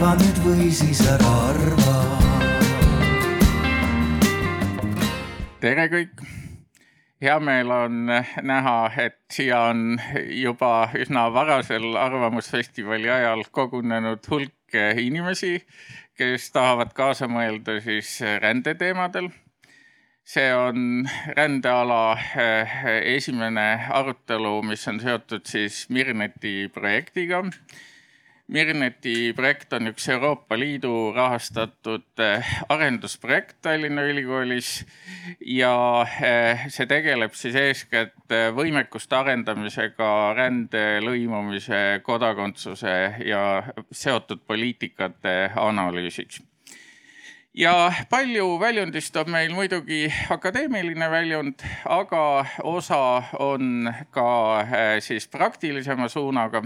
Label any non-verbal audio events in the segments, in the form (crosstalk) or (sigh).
arva nüüd või siis ära arva. tere kõik hea meel on näha, et siia on juba üsna varasel Arvamusfestivali ajal kogunenud hulk inimesi, kes tahavad kaasa mõelda siis rändeteemadel see on rändeala eh, esimene arutelu, mis on seotud siis Mirneti projektiga. Mirneti projekt on üks Euroopa Liidu rahastatud eh, arendusprojekt Tallinna Ülikoolis ja eh, see tegeleb siis eeskätt võimekuste arendamisega rände, lõimumise, kodakondsuse ja seotud poliitikate analüüsiks ja palju väljundist on meil muidugi akadeemiline väljund, aga osa on ka siis praktilisema suunaga.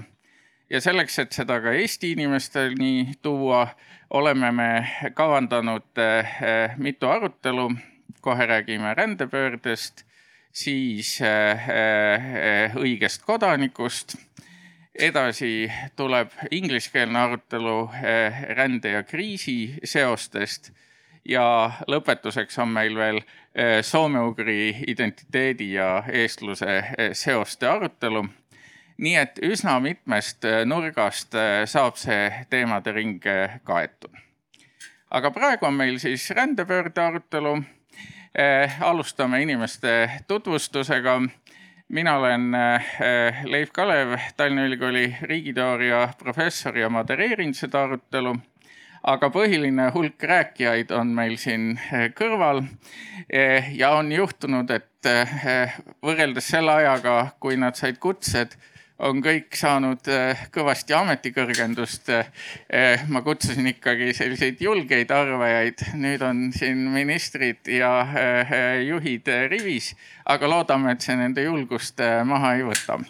Ja selleks, et seda ka Eesti inimesteni tuua, oleme me kavandanud äh, mitu arutelu. kohe räägime rändepöördest, siis äh, õigest kodanikust edasi tuleb ingliskeelne arutelu eh, rände ja kriisi seostest ja lõpetuseks on meil veel eh, soome-ugri identiteedi ja eestluse eh, seoste arutelu. Nii et üsna mitmest nurgast saab see teemade ring kaetud. aga praegu on meil siis rändepöörde arutelu. alustame inimeste tutvustusega mina olen äh, Leif Kalev, Tallinna Ülikooli riigiteooria professor ja modereerin seda arutelu. aga põhiline hulk rääkijaid on meil siin äh, kõrval. Äh, ja on juhtunud, et võrreldes selle ajaga, kui nad said kutsed on kõik saanud äh, kõvasti ametikõrgendust. Äh, ma kutsusin ikkagi selliseid julgeid arvajaid, nüüd on siin ministrid ja äh, juhid rivis, aga loodame, et see nende julgust maha ei võta.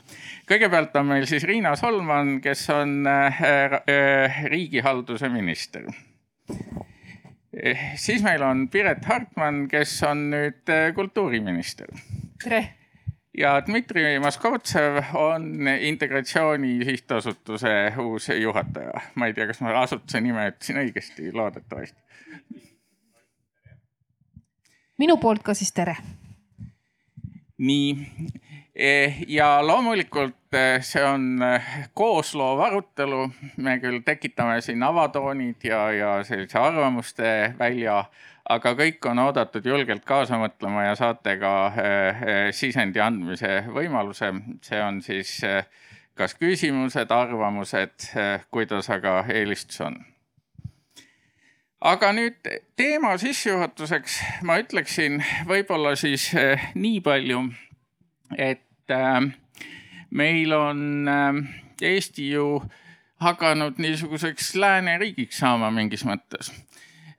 kõigepealt on meil siis Riina Solman, kes on riigihalduse minister siis meil on Piret Hartman, kes on nüüd kultuuriminister. tere ja Dmitri Moskovtsev on Integratsiooni Sihtasutuse uus juhataja. ma ei tea, kas ma asutuse nime ütlesin õigesti, loodetavasti. minu poolt ka siis tere. nii ja loomulikult e, see on e, koosloov arutelu, me küll tekitame siin avatoonid ja, ja sellise arvamuste välja aga kõik on oodatud julgelt kaasa mõtlema ja saate ka sisendi andmise võimaluse. see on siis kas küsimused, arvamused, kuidas aga eelistus on. aga nüüd teema sissejuhatuseks ma ütleksin võib-olla siis nii palju, et meil on Eesti ju hakanud niisuguseks lääneriigiks saama mingis mõttes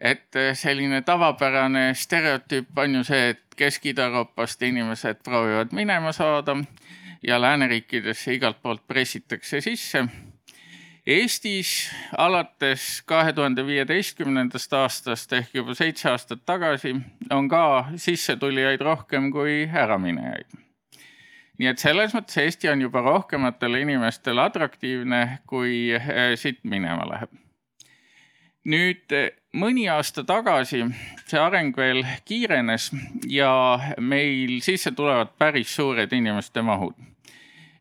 et eh, selline tavapärane stereotüüp on ju see, et Kesk-Ida-Euroopast inimesed proovivad minema saada ja lääneriikidesse igalt poolt pressitakse sisse. Eestis alates kahe tuhande viieteistkümnendast aastast ehk juba seitse aastat tagasi on ka sissetulijaid rohkem kui äraminejaid. Nii et selles mõttes Eesti on juba rohkematele inimestele atraktiivne, kui eh, siit minema läheb. nüüd eh, mõni aasta tagasi see areng veel kiirenes ja meil sisse tulevad päris suured inimeste mahud.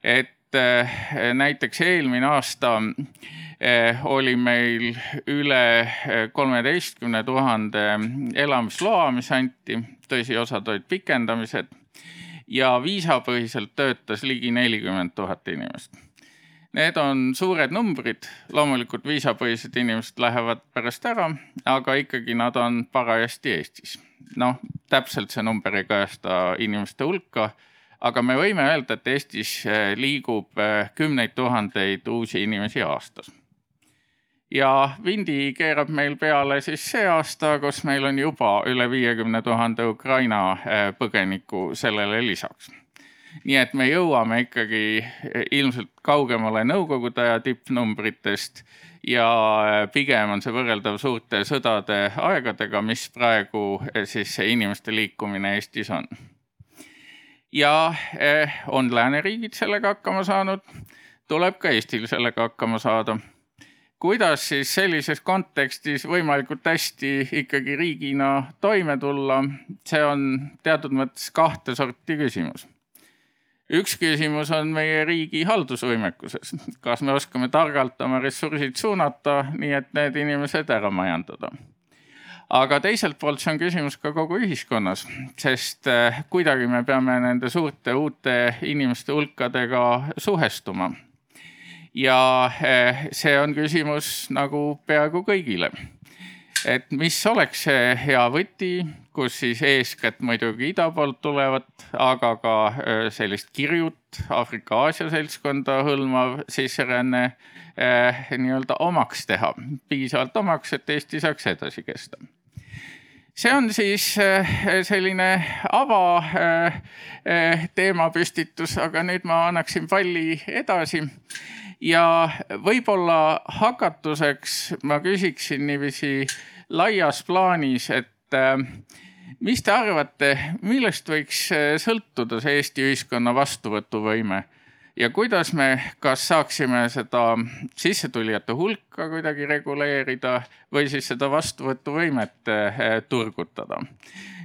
et eh, näiteks eelmine aasta oli meil üle kolmeteistkümne tuhande elamisloa, mis anti, tõsi, osad olid pikendamised ja viisapõhiselt töötas ligi nelikümmend tuhat inimest Need on suured numbrid, loomulikult viisapõhised inimesed lähevad pärast ära, aga ikkagi nad on parajasti Eestis. noh, täpselt see number ei kajasta inimeste hulka, aga me võime öelda, et Eestis eh, liigub eh, kümneid tuhandeid uusi inimesi aastas. Ja vindi keerab meil peale siis see aasta, kus meil on juba üle viiekümne tuhande Ukraina eh, põgeniku sellele lisaks nii et me jõuame ikkagi ilmselt kaugemale nõukogude aja tippnumbritest ja pigem on see võrreldav suurte sõdade aegadega, mis praegu siis see inimeste liikumine Eestis on. ja on lääneriigid sellega hakkama saanud, tuleb ka Eestil sellega hakkama saada kuidas siis sellises kontekstis võimalikult hästi ikkagi riigina toime tulla, see on teatud mõttes kahte sorti küsimus. üks küsimus on meie riigi haldusvõimekuses, kas me oskame targalt oma ressursid suunata, nii et need inimesed ära majandada aga teiselt poolt see on küsimus ka kogu ühiskonnas, sest eh, kuidagi me peame nende suurte uute inimeste hulkadega suhestuma. Ja eh, see on küsimus nagu peaaegu kõigile. et mis oleks see hea võti, kus siis eeskätt muidugi ida poolt tulevat, aga ka eh, sellist kirjut Aafrika-Aasia seltskonda hõlmav sisseränne eh, nii-öelda omaks teha, piisavalt omaks, et Eesti saaks edasi kesta see on siis selline ava äh, äh, teemapüstitus, aga nüüd ma annaksin palli edasi. Ja võib-olla hakatuseks ma küsiksin niiviisi laias plaanis, et mis te arvate, millest võiks sõltuda see Eesti ühiskonna vastuvõtuvõime ja kuidas me, kas saaksime seda sissetulijate hulka kuidagi reguleerida või siis seda vastuvõtuvõimet eh, turgutada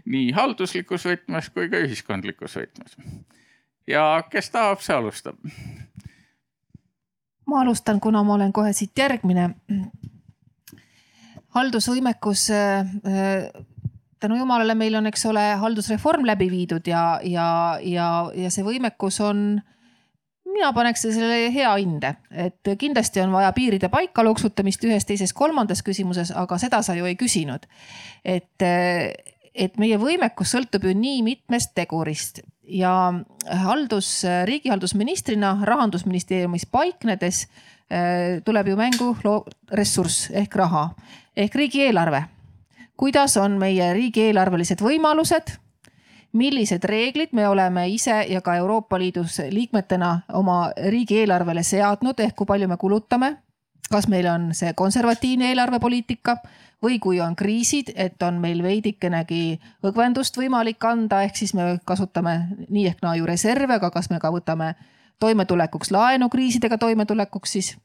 nii halduslikus võtmes kui ka ühiskondlikus võtmes. ja kes tahab, see alustab. Ma alustan, kuna ma olen kohe siit järgmine. haldusvõimekus eh, tänu jumalale, meil on, eks ole, haldusreform läbi viidud ja, ja, ja, ja see võimekus on mina paneks sellele hea hinde, et kindlasti on vaja piiride paika loksutamist ühes, teises, kolmandas küsimuses, aga seda sa ju ei küsinud. et, et meie võimekus sõltub ju nii mitmest tegurist ja haldus, riigihaldusministrina rahandusministeeriumis paiknedes tuleb ju mängu ressurss ehk raha ehk riigieelarve. kuidas on meie riigieelarvelised võimalused millised reeglid me oleme ise ja ka Euroopa Liidus liikmetena oma riigieelarvele seadnud, ehk kui palju me kulutame. kas meil on see konservatiivne eelarvepoliitika või kui on kriisid, et on meil veidikenegi õgvendust võimalik anda, ehk siis me kasutame nii ehk naa ju reserve, aga kas me ka võtame toimetulekuks laenu kriisidega toimetulekuks siis.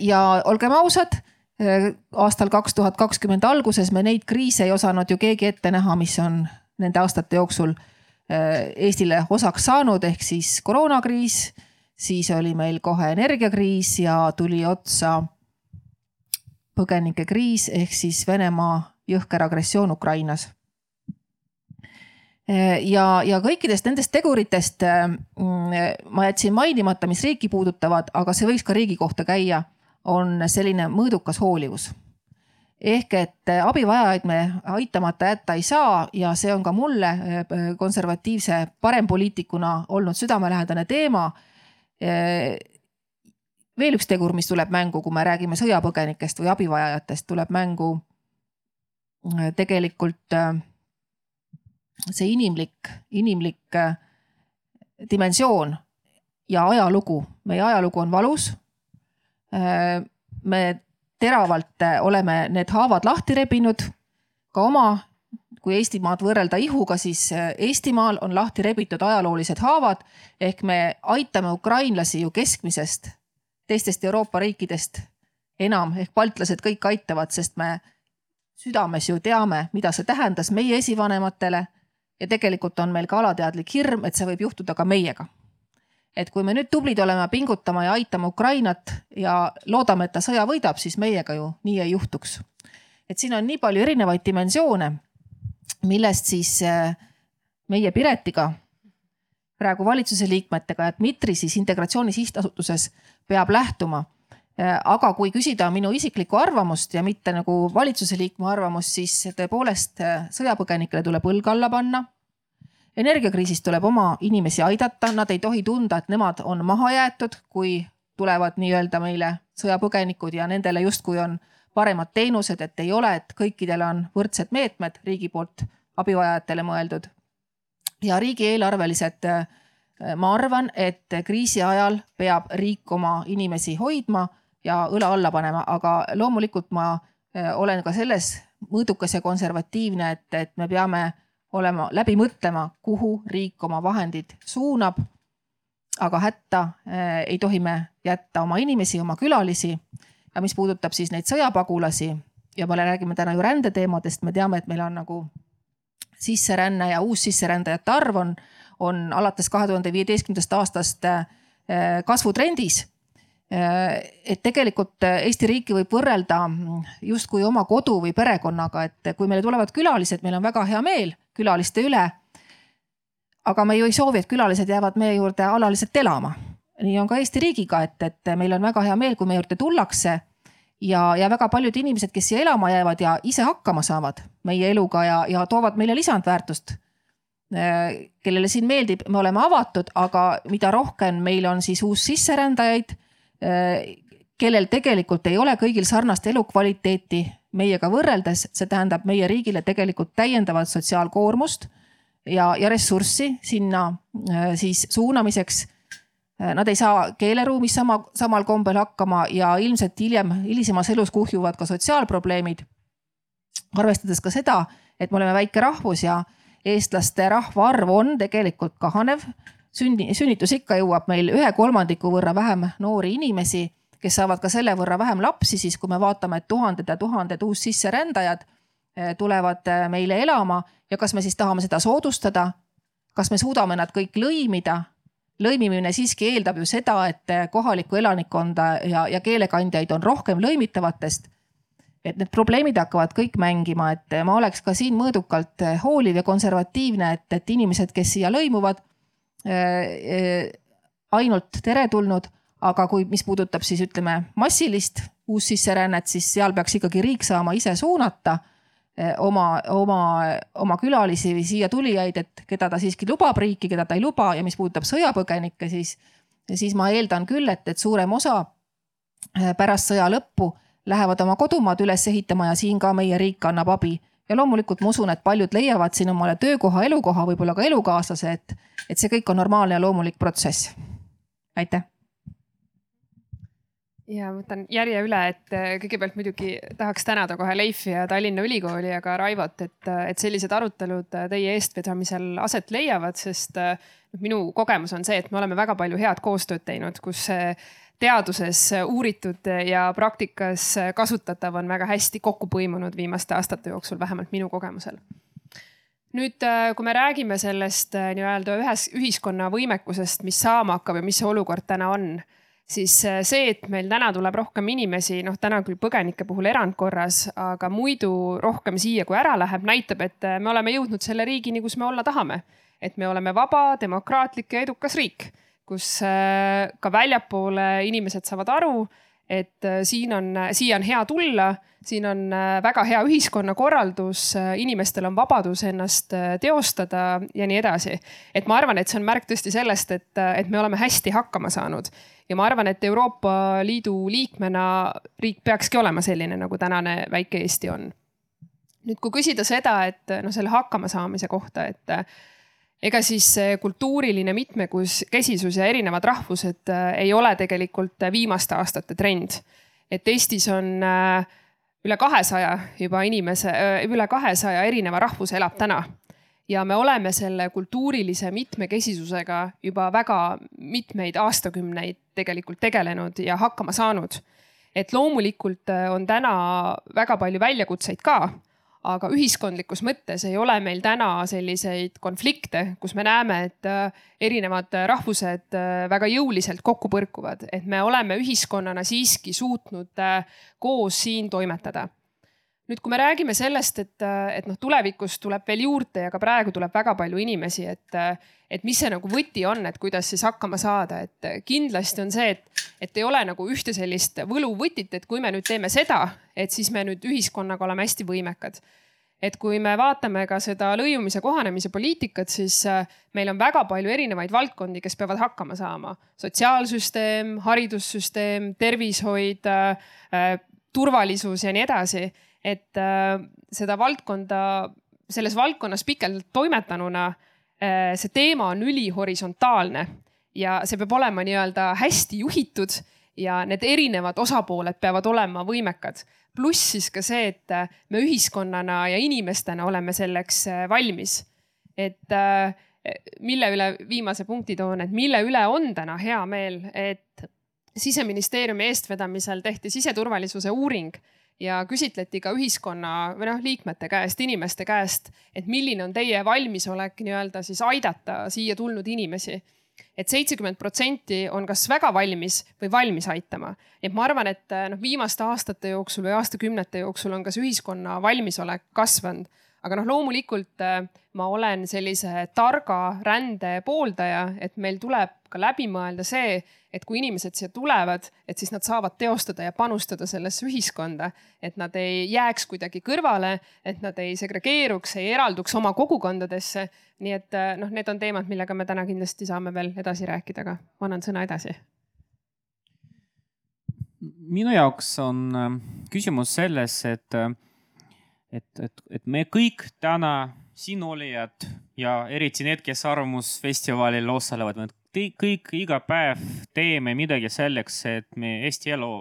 ja olgem ausad aastal kaks tuhat kakskümmend alguses me neid kriise ei osanud ju keegi ette näha, mis on nende aastate jooksul äh, Eestile osaks saanud, ehk siis koroonakriis, siis oli meil kohe energiakriis ja tuli otsa põgenikekriis ehk siis Venemaa jõhker agressioon Ukrainas. Ja, ja kõikidest nendest teguritest äh, ma jätsin mainimata, mis riiki puudutavad, aga see võiks ka riigi kohta käia, on selline mõõdukas hoolivus ehk et abivajajaid me aitamata jätta ei saa ja see on ka mulle äh, konservatiivse parempoliitikuna olnud südamelähedane teema. Äh, veel üks tegur, mis tuleb mängu, kui me räägime sõjapõgenikest või abivajajatest, tuleb mängu tegelikult see inimlik, inimlik dimensioon ja ajalugu. meie ajalugu on valus. me teravalt äh, oleme need haavad lahti rebinud. ka oma, kui Eestimaad võrrelda ihuga, siis äh, Eestimaal on lahti rebitud ajaloolised haavad ehk me aitame ukrainlasi ju keskmisest teistest Euroopa riikidest enam ehk baltlased kõik aitavad, sest me südames ju teame, mida see tähendas meie esivanematele. ja tegelikult on meil ka alateadlik hirm, et see võib juhtuda ka meiega et kui me nüüd tublid oleme pingutama ja aitama Ukrainat ja loodame, et ta sõja võidab, siis meiega ju nii ei juhtuks. et siin on nii palju erinevaid dimensioone, millest siis äh, meie Piretiga, praegu valitsuse liikmetega ja Dmitri siis Integratsiooni Sihtasutuses peab lähtuma. Äh, aga kui küsida minu isiklikku arvamust ja mitte nagu valitsuse liikme arvamust, siis tõepoolest äh, sõjapõgenikele tuleb õlg alla panna energiakriisis tuleb oma inimesi aidata, nad ei tohi tunda, et nemad on maha jäetud, kui tulevad nii-öelda meile sõjapõgenikud ja nendele justkui on paremad teenused, et ei ole, et kõikidel on võrdsed meetmed riigi poolt abivajajatele mõeldud. Ja riigieelarvelised, ma arvan, et kriisi ajal peab riik oma inimesi hoidma ja õla alla panema, aga loomulikult ma eh, olen ka selles mõõdukas ja konservatiivne, et, et me peame olema, läbi mõtlema, kuhu riik oma vahendid suunab. aga hätta äh, ei tohi me jätta oma inimesi, oma külalisi. ja mis puudutab siis neid sõjapagulasi ja me räägime täna ju rändeteemadest, me teame, et meil on nagu sisseränne ja uussisserändajate arv on, on alates kahe tuhande viieteistkümnendast aastast äh, kasvutrendis et tegelikult Eesti riiki võib võrrelda justkui oma kodu või perekonnaga, et kui meile tulevad külalised, meil on väga hea meel külaliste üle. aga me ju ei soovi, et külalised jäävad meie juurde alaliselt elama. nii on ka Eesti riigiga, et, et meil on väga hea meel, kui meie juurde tullakse ja, ja väga paljud inimesed, kes siia elama jäävad ja ise hakkama saavad meie eluga ja, ja toovad meile lisandväärtust kellele siin meeldib, me oleme avatud, aga mida rohkem meil on siis uussisserändajaid kellel tegelikult ei ole kõigil sarnast elukvaliteeti meiega võrreldes, see tähendab meie riigile tegelikult täiendavat sotsiaalkoormust ja, ja ressurssi sinna äh, siis suunamiseks. Äh, nad ei saa keeleruumis sama, samal kombel hakkama ja ilmselt hiljem, hilisemas elus kuhjuvad ka sotsiaalprobleemid. arvestades ka seda, et me oleme väike rahvus ja eestlaste rahvaarv on tegelikult kahanev sünni, sünnitusikka jõuab meil ühe kolmandiku võrra vähem noori inimesi, kes saavad ka selle võrra vähem lapsi, siis kui me vaatame, et tuhanded ja tuhanded uussisserändajad eh, tulevad eh, meile elama ja kas me siis tahame seda soodustada. kas me suudame nad kõik lõimida? Lõimimine siiski eeldab ju seda, et kohalikku elanikkonda ja, ja keelekandjaid on rohkem lõimitavatest. et need probleemid hakkavad kõik mängima, et ma oleks ka siin mõõdukalt hooliv ja konservatiivne, et, et inimesed, kes siia lõimuvad Äh, äh, ainult teretulnud, aga kui, mis puudutab siis ütleme massilist uussisserännet, siis seal peaks ikkagi riik saama ise suunata oma, oma, oma külalisi või siia tulijaid, et keda ta siiski lubab riiki, keda ta ei luba ja mis puudutab sõjapõgenikke, siis, siis ma eeldan küll, et, et suurem osa pärast sõja lõppu lähevad oma kodumaad üles ehitama ja siin ka meie riik annab abi ja loomulikult ma usun, et paljud leiavad siin omale töökoha, elukoha, võib-olla ka elukaaslase, et, et see kõik on normaalne ja loomulik protsess. aitäh. Ja võtan järje üle, et äh, kõigepealt muidugi tahaks tänada kohe Leifi ja Tallinna Ülikooli ja ka Raivot, et, äh, et sellised arutelud äh, teie eestvedamisel aset leiavad, sest minu kogemus on see, et me oleme väga palju head koostööd teinud, kus teaduses uuritud ja praktikas kasutatav on väga hästi kokku põimunud viimaste aastate jooksul, vähemalt minu kogemusel. nüüd, kui me räägime sellest nii-öelda ühes ühiskonna võimekusest, mis saama hakkab ja mis see olukord täna on, siis äh, see, et meil täna tuleb rohkem inimesi, noh, täna küll põgenike puhul erandkorras, aga muidu rohkem siia kui ära läheb, näitab, et äh, me oleme jõudnud selle riigini, kus me olla tahame. et me oleme vaba, demokraatlik ja edukas riik kus äh, ka väljapoole inimesed saavad aru, et siin on, siia on hea tulla, siin on väga hea ühiskonnakorraldus, inimestel on vabadus ennast teostada ja nii edasi. et ma arvan, et see on märk tõesti sellest, et, et me oleme hästi hakkama saanud ja ma arvan, et Euroopa Liidu liikmena riik peakski olema selline, nagu tänane väike Eesti on. nüüd, kui küsida seda, et noh, selle hakkamasaamise kohta, et ega siis kultuuriline mitmekesisus ja erinevad rahvused äh, ei ole tegelikult viimaste aastate trend. et Eestis on äh, üle kahesaja juba inimese, üle kahesaja erineva rahvuse elab täna. Ja me oleme selle kultuurilise mitmekesisusega juba väga mitmeid aastakümneid tegelikult tegelenud ja hakkama saanud. et loomulikult on täna väga palju väljakutseid ka aga ühiskondlikus mõttes ei ole meil täna selliseid konflikte, kus me näeme, et äh, erinevad rahvused äh, väga jõuliselt kokku põrkuvad, et me oleme ühiskonnana siiski suutnud äh, koos siin toimetada nüüd, kui me räägime sellest, et, et noh, tulevikus tuleb veel juurde ja ka praegu tuleb väga palju inimesi, et, et mis see nagu võti on, et kuidas siis hakkama saada, et kindlasti on see, et, et ei ole nagu ühte sellist võluvõtit, et kui me nüüd teeme seda, et siis me nüüd ühiskonnaga oleme hästi võimekad et kui me vaatame ka seda lõimumise kohanemise poliitikat, siis meil on väga palju erinevaid valdkondi, kes peavad hakkama saama. sotsiaalsüsteem, haridussüsteem, tervishoid, turvalisus ja nii edasi et äh, seda valdkonda, selles valdkonnas pikalt toimetanuna äh, see teema on ülihorisontaalne ja see peab olema nii-öelda hästi juhitud ja need erinevad osapooled peavad olema võimekad. pluss siis ka see, et äh, me ühiskonnana ja inimestena oleme selleks valmis. et, mille üle viimase punkti toon, et mille üle on täna hea meel, et siseministeeriumi eestvedamisel tehti siseturvalisuse uuring ja küsitleti ka ühiskonna või noh, liikmete käest, inimeste käest, et milline on teie valmisolek nii-öelda siis aidata siia tulnud inimesi et seitsekümmend protsenti on kas väga valmis või valmis aitama. et ma arvan, et noh, viimaste aastate jooksul või aastakümnete jooksul on ka see ühiskonna valmisolek kasvanud aga noh, loomulikult äh, ma olen sellise targa rände pooldaja, et meil tuleb ka läbi mõelda see, et kui inimesed siia tulevad, et siis nad saavad teostada ja panustada sellesse ühiskonda, et nad ei jääks kuidagi kõrvale, et nad ei segregeeruks, ei eralduks oma kogukondadesse. nii et äh, noh, need on teemad, millega me täna kindlasti saame veel edasi rääkida, aga ma annan sõna edasi minu jaoks on äh, küsimus selles, et et, et, et me kõik täna siinolijad ja eriti need, kes Arvamusfestivalil osalevad, me kõik iga päev teeme midagi selleks, et meie Eesti elu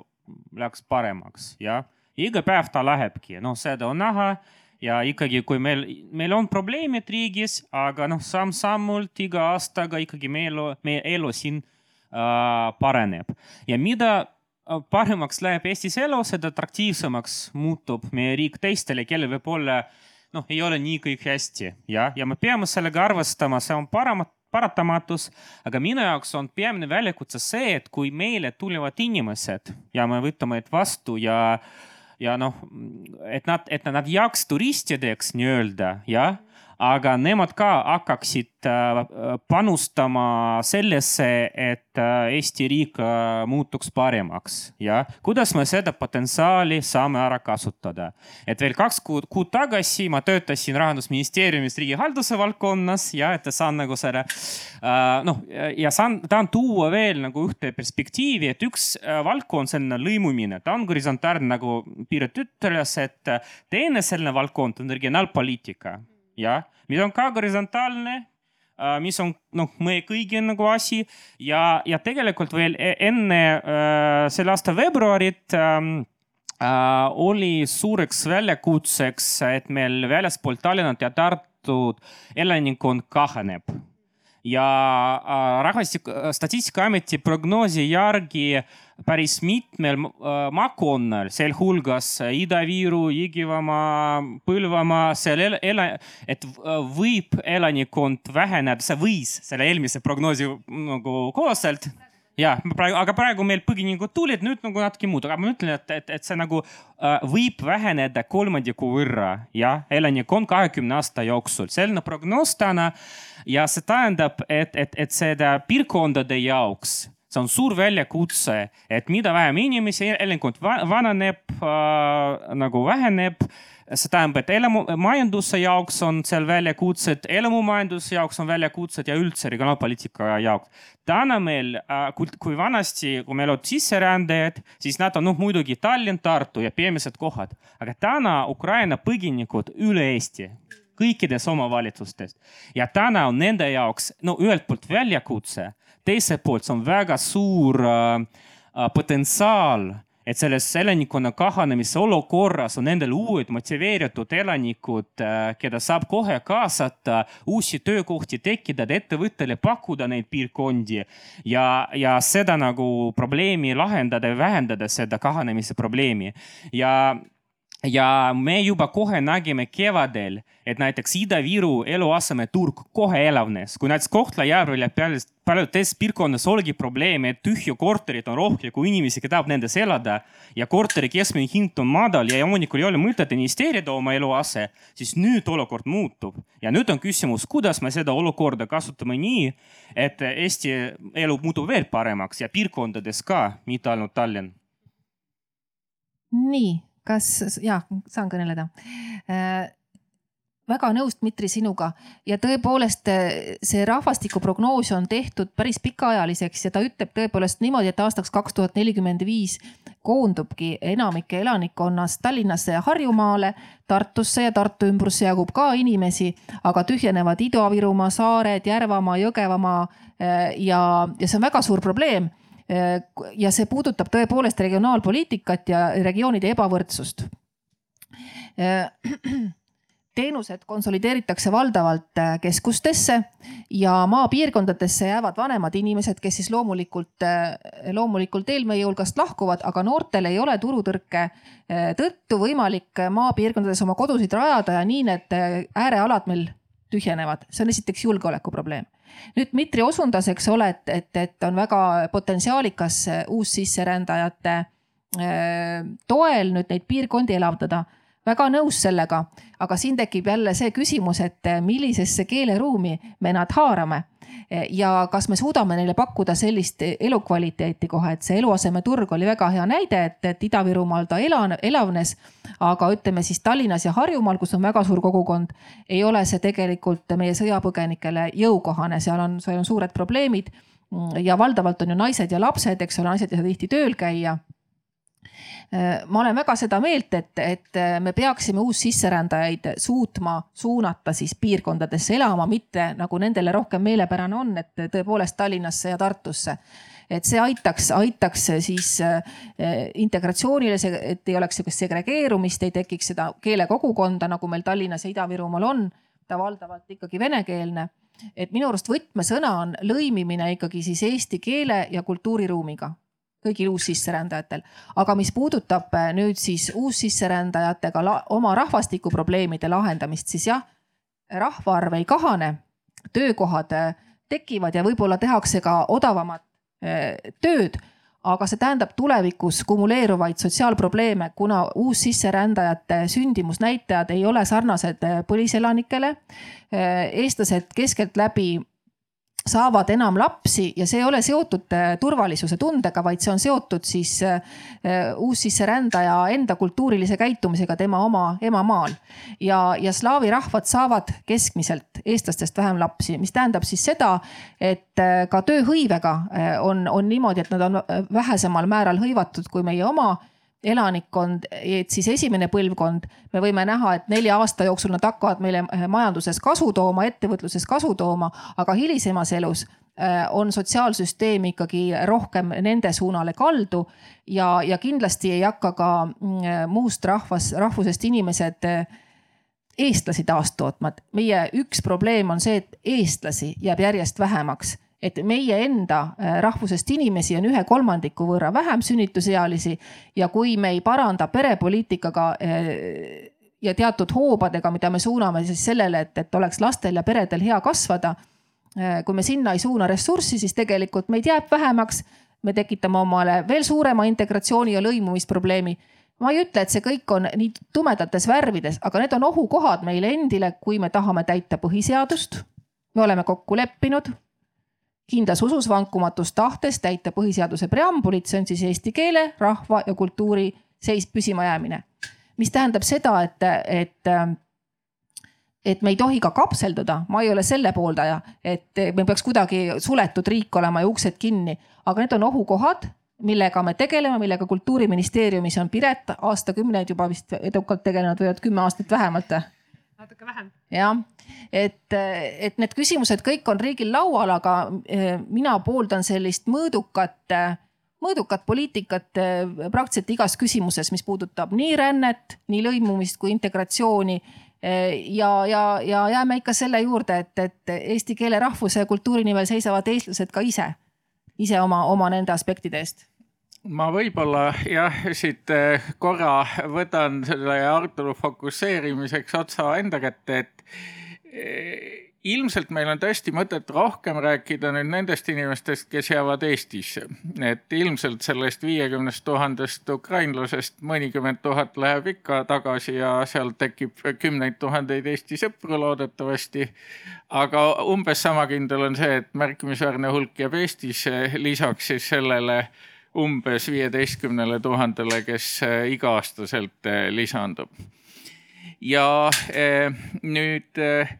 läheks paremaks ja iga päev ta lähebki, noh, seda on näha ja ikkagi, kui meil, meil on probleemid riigis, aga noh, samm-sammult iga aastaga ikkagi meie elu, meie elu siin äh, paraneb. Ja mida paremaks läheb Eestis elu, seda atraktiivsemaks muutub meie riik teistele, kellel võib-olla noh, ei ole nii kõik hästi ja, ja me peame sellega arvestama, see on paremat, paratamatus, aga minu jaoks on peamine väljakutse see, et kui meile tulevad inimesed ja me võtame need vastu ja, ja noh, et nad, et nad jääks turistideks nii-öelda, jah aga nemad ka hakkaksid äh, panustama sellesse, et äh, Eesti riik äh, muutuks paremaks ja kuidas me seda potentsiaali saame ära kasutada. et veel kaks kuud, kuud tagasi ma töötasin rahandusministeeriumis riigihalduse valdkonnas ja et saan nagu selle noh, ja saan, tahan tuua veel nagu ühte perspektiivi, et üks valdkond, selline lõimumine, ta on horisontaalne, nagu Piret ütles, et teine selline valdkond on regionaalpoliitika jah, mis on ka horisontaalne äh, mis on noh, meie kõigi nagu asi. Ja, ja tegelikult veel e-, enne äh, selle aasta veebruarit ähm, äh, oli suureks väljakutseks, et meil väljaspool Tallinnat ja Tartut elanikkond kahaneb. Ja äh, rahvastik, Statistikaameti prognoosi järgi päris mitmel äh, maakonnal, sealhulgas Ida-Viru, Jõgevamaa, Põlvamaa, seal el-, ela-, et võib elanikkond väheneda, see võis selle eelmise prognoosi nagu kohaselt ja praegu, aga praegu meil põgenikud tulid, nüüd nagu natuke muud, aga ma ütlen, et, et, et see nagu äh, võib väheneda kolmandiku võrra, jah, elanikkond kahekümne aasta jooksul, selline prognoos täna. ja see tähendab, et, et, et seda piirkondade jaoks see on suur väljakutse, et mida vähem inimesi, elanikkond vananeb äh,, nagu väheneb see tähendab, et elamu, majanduse jaoks on seal väljakutsed, elamumajanduse jaoks on väljakutsed ja üldse regionaalpoliitika jaoks. täna meil, äh, kui vanasti, kui meil olid sisserändajad, siis nad on noh, muidugi Tallinn, Tartu ja peamised kohad, aga täna Ukraina põgenikud üle Eesti kõikides omavalitsustes ja täna on nende jaoks no ühelt poolt väljakutse, teiselt poolt. See on väga suur äh, äh potentsiaal et selles elanikkonna kahanemise olukorras on nendel uued motiveeritud elanikud, äh, keda saab kohe kaasata, uusi töökohti tekitada, ettevõttele pakkuda neid piirkondi ja, ja seda nagu probleemi lahendada ja vähendada seda kahanemise probleemi. Ja ja me juba kohe nägime kevadel, et näiteks Ida-Viru eluasemeturg kohe elavnes, kui näiteks Kohtla-Järvel ja paljudes teistes piirkondades oligi probleem, et tühju korterid on rohkem kui inimesi, kes tahab nendes elada ja korteri keskmine hind on madal ja omanikul ei ole mõtet investeerida oma eluase, siis nüüd olukord muutub. Ja nüüd on küsimus, kuidas me seda olukorda kasutame nii, et Eesti elu muutub veel paremaks ja piirkondades ka, mitte ainult Tallinn. nii kas, ja saan kõneleda. Äh, väga nõus, Dmitri, sinuga. Ja tõepoolest see rahvastikuprognoos on tehtud päris pikaajaliseks ja ta ütleb tõepoolest niimoodi, et aastaks kaks tuhat nelikümmend viis koondubki enamik elanikkonnast Tallinnasse ja Harjumaale, Tartusse ja Tartu ümbrusse jagub ka inimesi, aga tühjenevad Ida-Virumaa, saared, Järvamaa, Jõgevamaa äh, ja, ja see on väga suur probleem ja see puudutab tõepoolest regionaalpoliitikat ja regioonide ebavõrdsust. teenused konsolideeritakse valdavalt keskustesse ja maapiirkondadesse jäävad vanemad inimesed, kes siis loomulikult, loomulikult eel meie hulgast lahkuvad, aga noortel ei ole turutõrke tõttu võimalik maapiirkondades oma kodusid rajada ja nii need äärealad meil tühjenevad, see on esiteks julgeolekuprobleem. Nüüd Dmitri osundas, eks ole, et, et, et on väga potentsiaalikas uussisserändajate toel nüüd neid piirkondi elavdada. Väga nõus sellega, aga siin tekib jälle see küsimus, et millisesse keeleruumi me nad haarame ja kas me suudame neile pakkuda sellist elukvaliteeti kohe, et see eluasemeturg oli väga hea näide, et, et Ida-Virumaal ta elan, elavnes. aga ütleme siis Tallinnas ja Harjumaal, kus on väga suur kogukond, ei ole see tegelikult meie sõjapõgenikele jõukohane, seal on, seal on suured probleemid. ja valdavalt on ju naised ja lapsed, eks ole, naised ei saa tihti tööl käia ma olen väga seda meelt, et, et me peaksime uussisserändajaid suutma suunata siis piirkondadesse elama, mitte nagu nendele rohkem meelepärane on, et tõepoolest Tallinnasse ja Tartusse et see aitaks, aitaks siis eh, integratsioonile, et ei oleks sihukest segregeerumist, ei tekiks seda keelekogukonda, nagu meil Tallinnas ja Ida-Virumaal on. ta valdavalt ikkagi venekeelne. et minu arust võtmesõna on lõimimine ikkagi siis eesti keele ja kultuuriruumiga kõigil uussisserändajatel. aga mis puudutab äh, nüüd siis uussisserändajatega oma rahvastikuprobleemide lahendamist, siis jah, rahvaarv ei kahane, töökohad äh, tekivad ja võib-olla tehakse ka odavamat äh, tööd aga see tähendab tulevikus kumuleeruvaid sotsiaalprobleeme, kuna uussisserändajate sündimusnäitajad ei ole sarnased põliselanikele. eestlased keskeltläbi saavad enam lapsi ja see ei ole seotud äh, turvalisuse tundega, vaid see on seotud siis äh, äh, uussisserändaja enda kultuurilise käitumisega tema oma emamaal. ja, ja slaavi rahvad saavad keskmiselt eestlastest vähem lapsi, mis tähendab siis seda, et ka tööhõivega on, on niimoodi, et nad on vähesemal määral hõivatud kui meie oma elanikkond, et siis esimene põlvkond, me võime näha, et nelja aasta jooksul nad hakkavad meile eh, majanduses kasu tooma, ettevõtluses kasu tooma, aga hilisemas elus eh, on sotsiaalsüsteem ikkagi rohkem nende suunale kaldu ja, ja kindlasti ei hakka ka mm, muust rahvas, rahvusest inimesed eh, eestlasi taastootma, et meie üks probleem on see, et eestlasi jääb järjest vähemaks et meie enda äh, rahvusest inimesi on ühe kolmandiku võrra vähem sünnitusealisi ja kui me ei paranda perepoliitikaga äh, ja teatud hoobadega, mida me suuname siis sellele, et, et oleks lastel ja peredel hea kasvada. Äh, kui me sinna ei suuna ressurssi, siis tegelikult meid jääb vähemaks. me tekitame omale veel suurema integratsiooni ja lõimumisprobleemi ma ei ütle, et see kõik on nii tumedates värvides, aga need on ohukohad meile endile, kui me tahame täita põhiseadust. me oleme kokku leppinud kindlas usus vankumatus tahtes täita põhiseaduse preambulit, see on siis eesti keele, rahva ja kultuuri seis püsimajäämine. mis tähendab seda, et, et et me ei tohi ka kapselduda, ma ei ole selle pooldaja, et me peaks kuidagi suletud riik olema ja uksed kinni, aga need on ohukohad, millega me tegeleme, millega kultuuriministeeriumis on Piret aastakümneid juba vist edukalt tegelenud või kümme aastat vähemalt. natuke vähem. jah, et, et need küsimused kõik on riigil laual, aga eh, mina pooldan sellist mõõdukat, mõõdukat poliitikat eh, praktiliselt igas küsimuses, mis puudutab nii rännet, nii lõimumist kui integratsiooni. Eh, ja, ja, ja jääme ikka selle juurde, et, et eesti keele, rahvuse ja kultuuri nimel seisavad eestlased ka ise, ise oma, oma nende aspektide eest. Ma võib-olla jah, siit korra võtan selle arutelu fokusseerimiseks otsa enda kätte, et ilmselt meil on tõesti mõtet rohkem rääkida nüüd nendest inimestest, kes jäävad Eestisse. et ilmselt sellest viiekümnest tuhandest ukrainlasest mõnikümmend tuhat läheb ikka tagasi ja seal tekib kümneid tuhandeid Eesti sõpru loodetavasti. aga umbes sama kindel on see, et märkimisväärne hulk jääb Eestisse, lisaks siis sellele umbes viieteistkümnele tuhandele, kes iga-aastaselt lisandub ja eh, nüüd eh,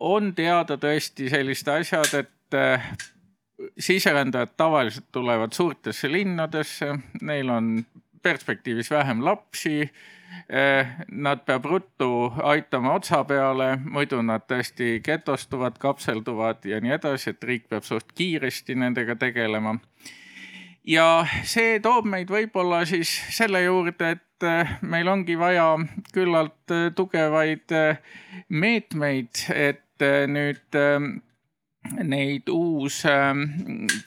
on teada tõesti sellised asjad, et eh, siserändajad tavaliselt tulevad suurtesse linnadesse, neil on perspektiivis vähem lapsi. Nad peab ruttu aitama otsa peale, muidu nad tõesti getostuvad, kapselduvad ja nii edasi, et riik peab suht kiiresti nendega tegelema ja see toob meid võib-olla siis selle juurde, et äh, meil ongi vaja küllalt äh, tugevaid äh, meetmeid, et nüüd neid uus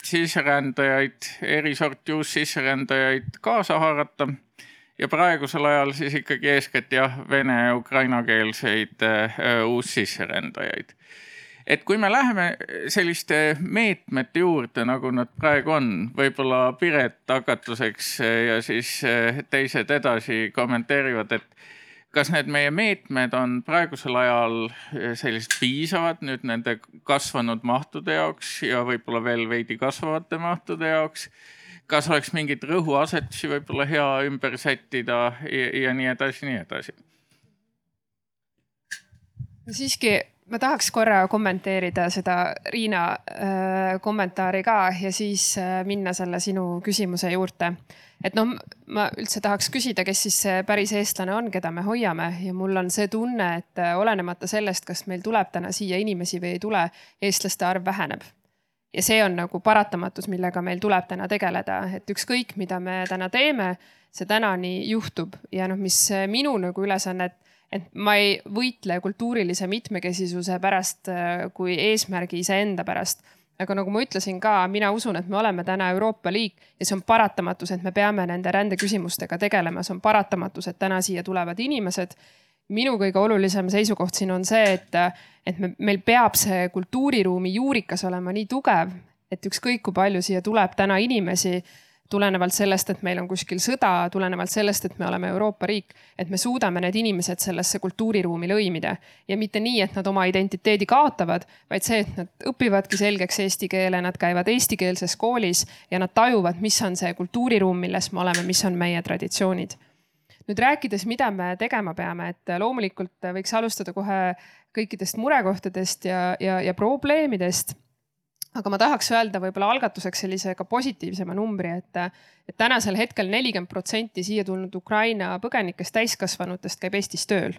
sisserändajaid, eri sorti uussisserändajaid kaasa haarata. Ja praegusel ajal siis ikkagi eeskätt jah, vene ja ukrainakeelseid uussisserändajaid et kui me läheme selliste meetmete juurde, nagu nad praegu on, võib-olla Piret hakatuseks ja siis eh, teised edasi kommenteerivad, et kas need meie meetmed on praegusel ajal eh, sellised piisavad nüüd nende kasvanud mahtude jaoks ja võib-olla veel veidi kasvavate mahtude jaoks? kas oleks mingeid rõhuasetusi võib-olla hea ümber sättida ja, ja nii edasi, nii edasi? siiski ma tahaks korra kommenteerida seda Riina äh, kommentaari ka ja siis äh, minna selle sinu küsimuse juurde. et noh, ma üldse tahaks küsida, kes siis see päris eestlane on, keda me hoiame. Ja mul on see tunne, et äh, olenemata sellest, kas meil tuleb täna siia inimesi või ei tule, eestlaste arv väheneb. Ja see on nagu paratamatus, millega meil tuleb täna tegeleda, et ükskõik, mida me täna teeme, see täna nii juhtub. Ja noh, mis minu nagu ülesannet et ma ei võitle kultuurilise mitmekesisuse pärast äh, kui eesmärgi iseenda pärast. aga nagu ma ütlesin ka, mina usun, et me oleme täna Euroopa liik ja see on paratamatus, et me peame nende rändeküsimustega tegelema, see on paratamatus, et täna siia tulevad inimesed. minu kõige olulisem seisukoht siin on see, et, et me, meil peab see kultuuriruumi juurikas olema nii tugev, et ükskõik kui palju siia tuleb täna inimesi tulenevalt sellest, et meil on kuskil sõda, tulenevalt sellest, et me oleme Euroopa riik, et me suudame need inimesed sellesse kultuuriruumi lõimida. ja mitte nii, et nad oma identiteedi kaotavad, vaid see, et nad õpivadki selgeks eesti keele, nad käivad eestikeelses koolis ja nad tajuvad, mis on see kultuuriruum, milles me oleme, mis on meie traditsioonid. nüüd rääkides, mida me tegema peame, et loomulikult võiks alustada kohe kõikidest murekohtadest ja, ja, ja probleemidest aga ma tahaks öelda võib-olla algatuseks sellise ka positiivsema numbri, et, et tänasel hetkel nelikümmend protsenti siia tulnud Ukraina põgenikest, täiskasvanutest käib Eestis tööl.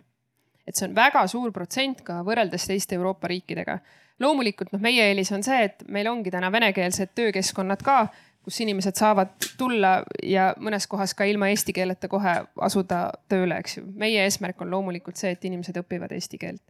et see on väga suur protsent ka võrreldes teiste Euroopa riikidega. loomulikult noh, meie eelis on see, et meil ongi täna venekeelsed töökeskkonnad ka, kus inimesed saavad tulla ja mõnes kohas ka ilma eesti keeleta kohe asuda tööle, eks ju. meie eesmärk on loomulikult see, et inimesed õpivad eesti keelt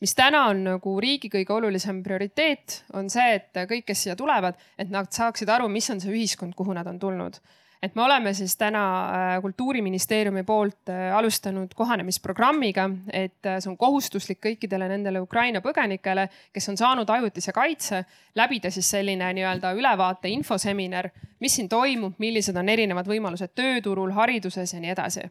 mis täna on nagu riigi kõige olulisem prioriteet, on see, et kõik, kes siia tulevad, et nad saaksid aru, mis on see ühiskond, kuhu nad on tulnud. et me oleme siis täna äh, kultuuriministeeriumi poolt äh, alustanud kohanemisprogrammiga, et äh, see on kohustuslik kõikidele nendele Ukraina põgenikele, kes on saanud ajutise kaitse, läbida siis selline nii-öelda ülevaate infoseminar, mis siin toimub, millised on erinevad võimalused tööturul, hariduses ja nii edasi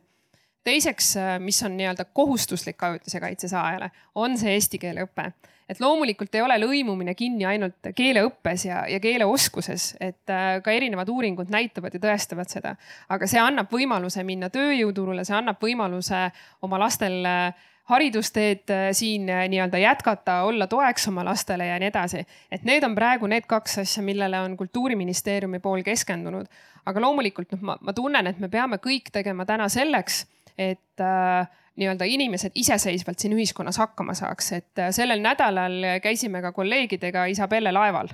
teiseks, äh, mis on nii-öelda kohustuslik ajutise kaitse saajale, on see eesti keele õpe. et loomulikult ei ole lõimumine kinni ainult keeleõppes ja, ja keeleoskuses, et äh, ka erinevad uuringud näitavad ja tõestavad seda. aga see annab võimaluse minna tööjõuturule, see annab võimaluse oma lastel äh, haridusteed siin nii-öelda jätkata, olla toeks oma lastele ja nii edasi. et need on praegu need kaks asja, millele on kultuuriministeeriumi pool keskendunud. aga loomulikult noh, ma, ma tunnen, et me peame kõik tegema täna selleks et äh, nii-öelda inimesed iseseisvalt siin ühiskonnas hakkama saaks, et äh, sellel nädalal käisime ka kolleegidega Isabelle laeval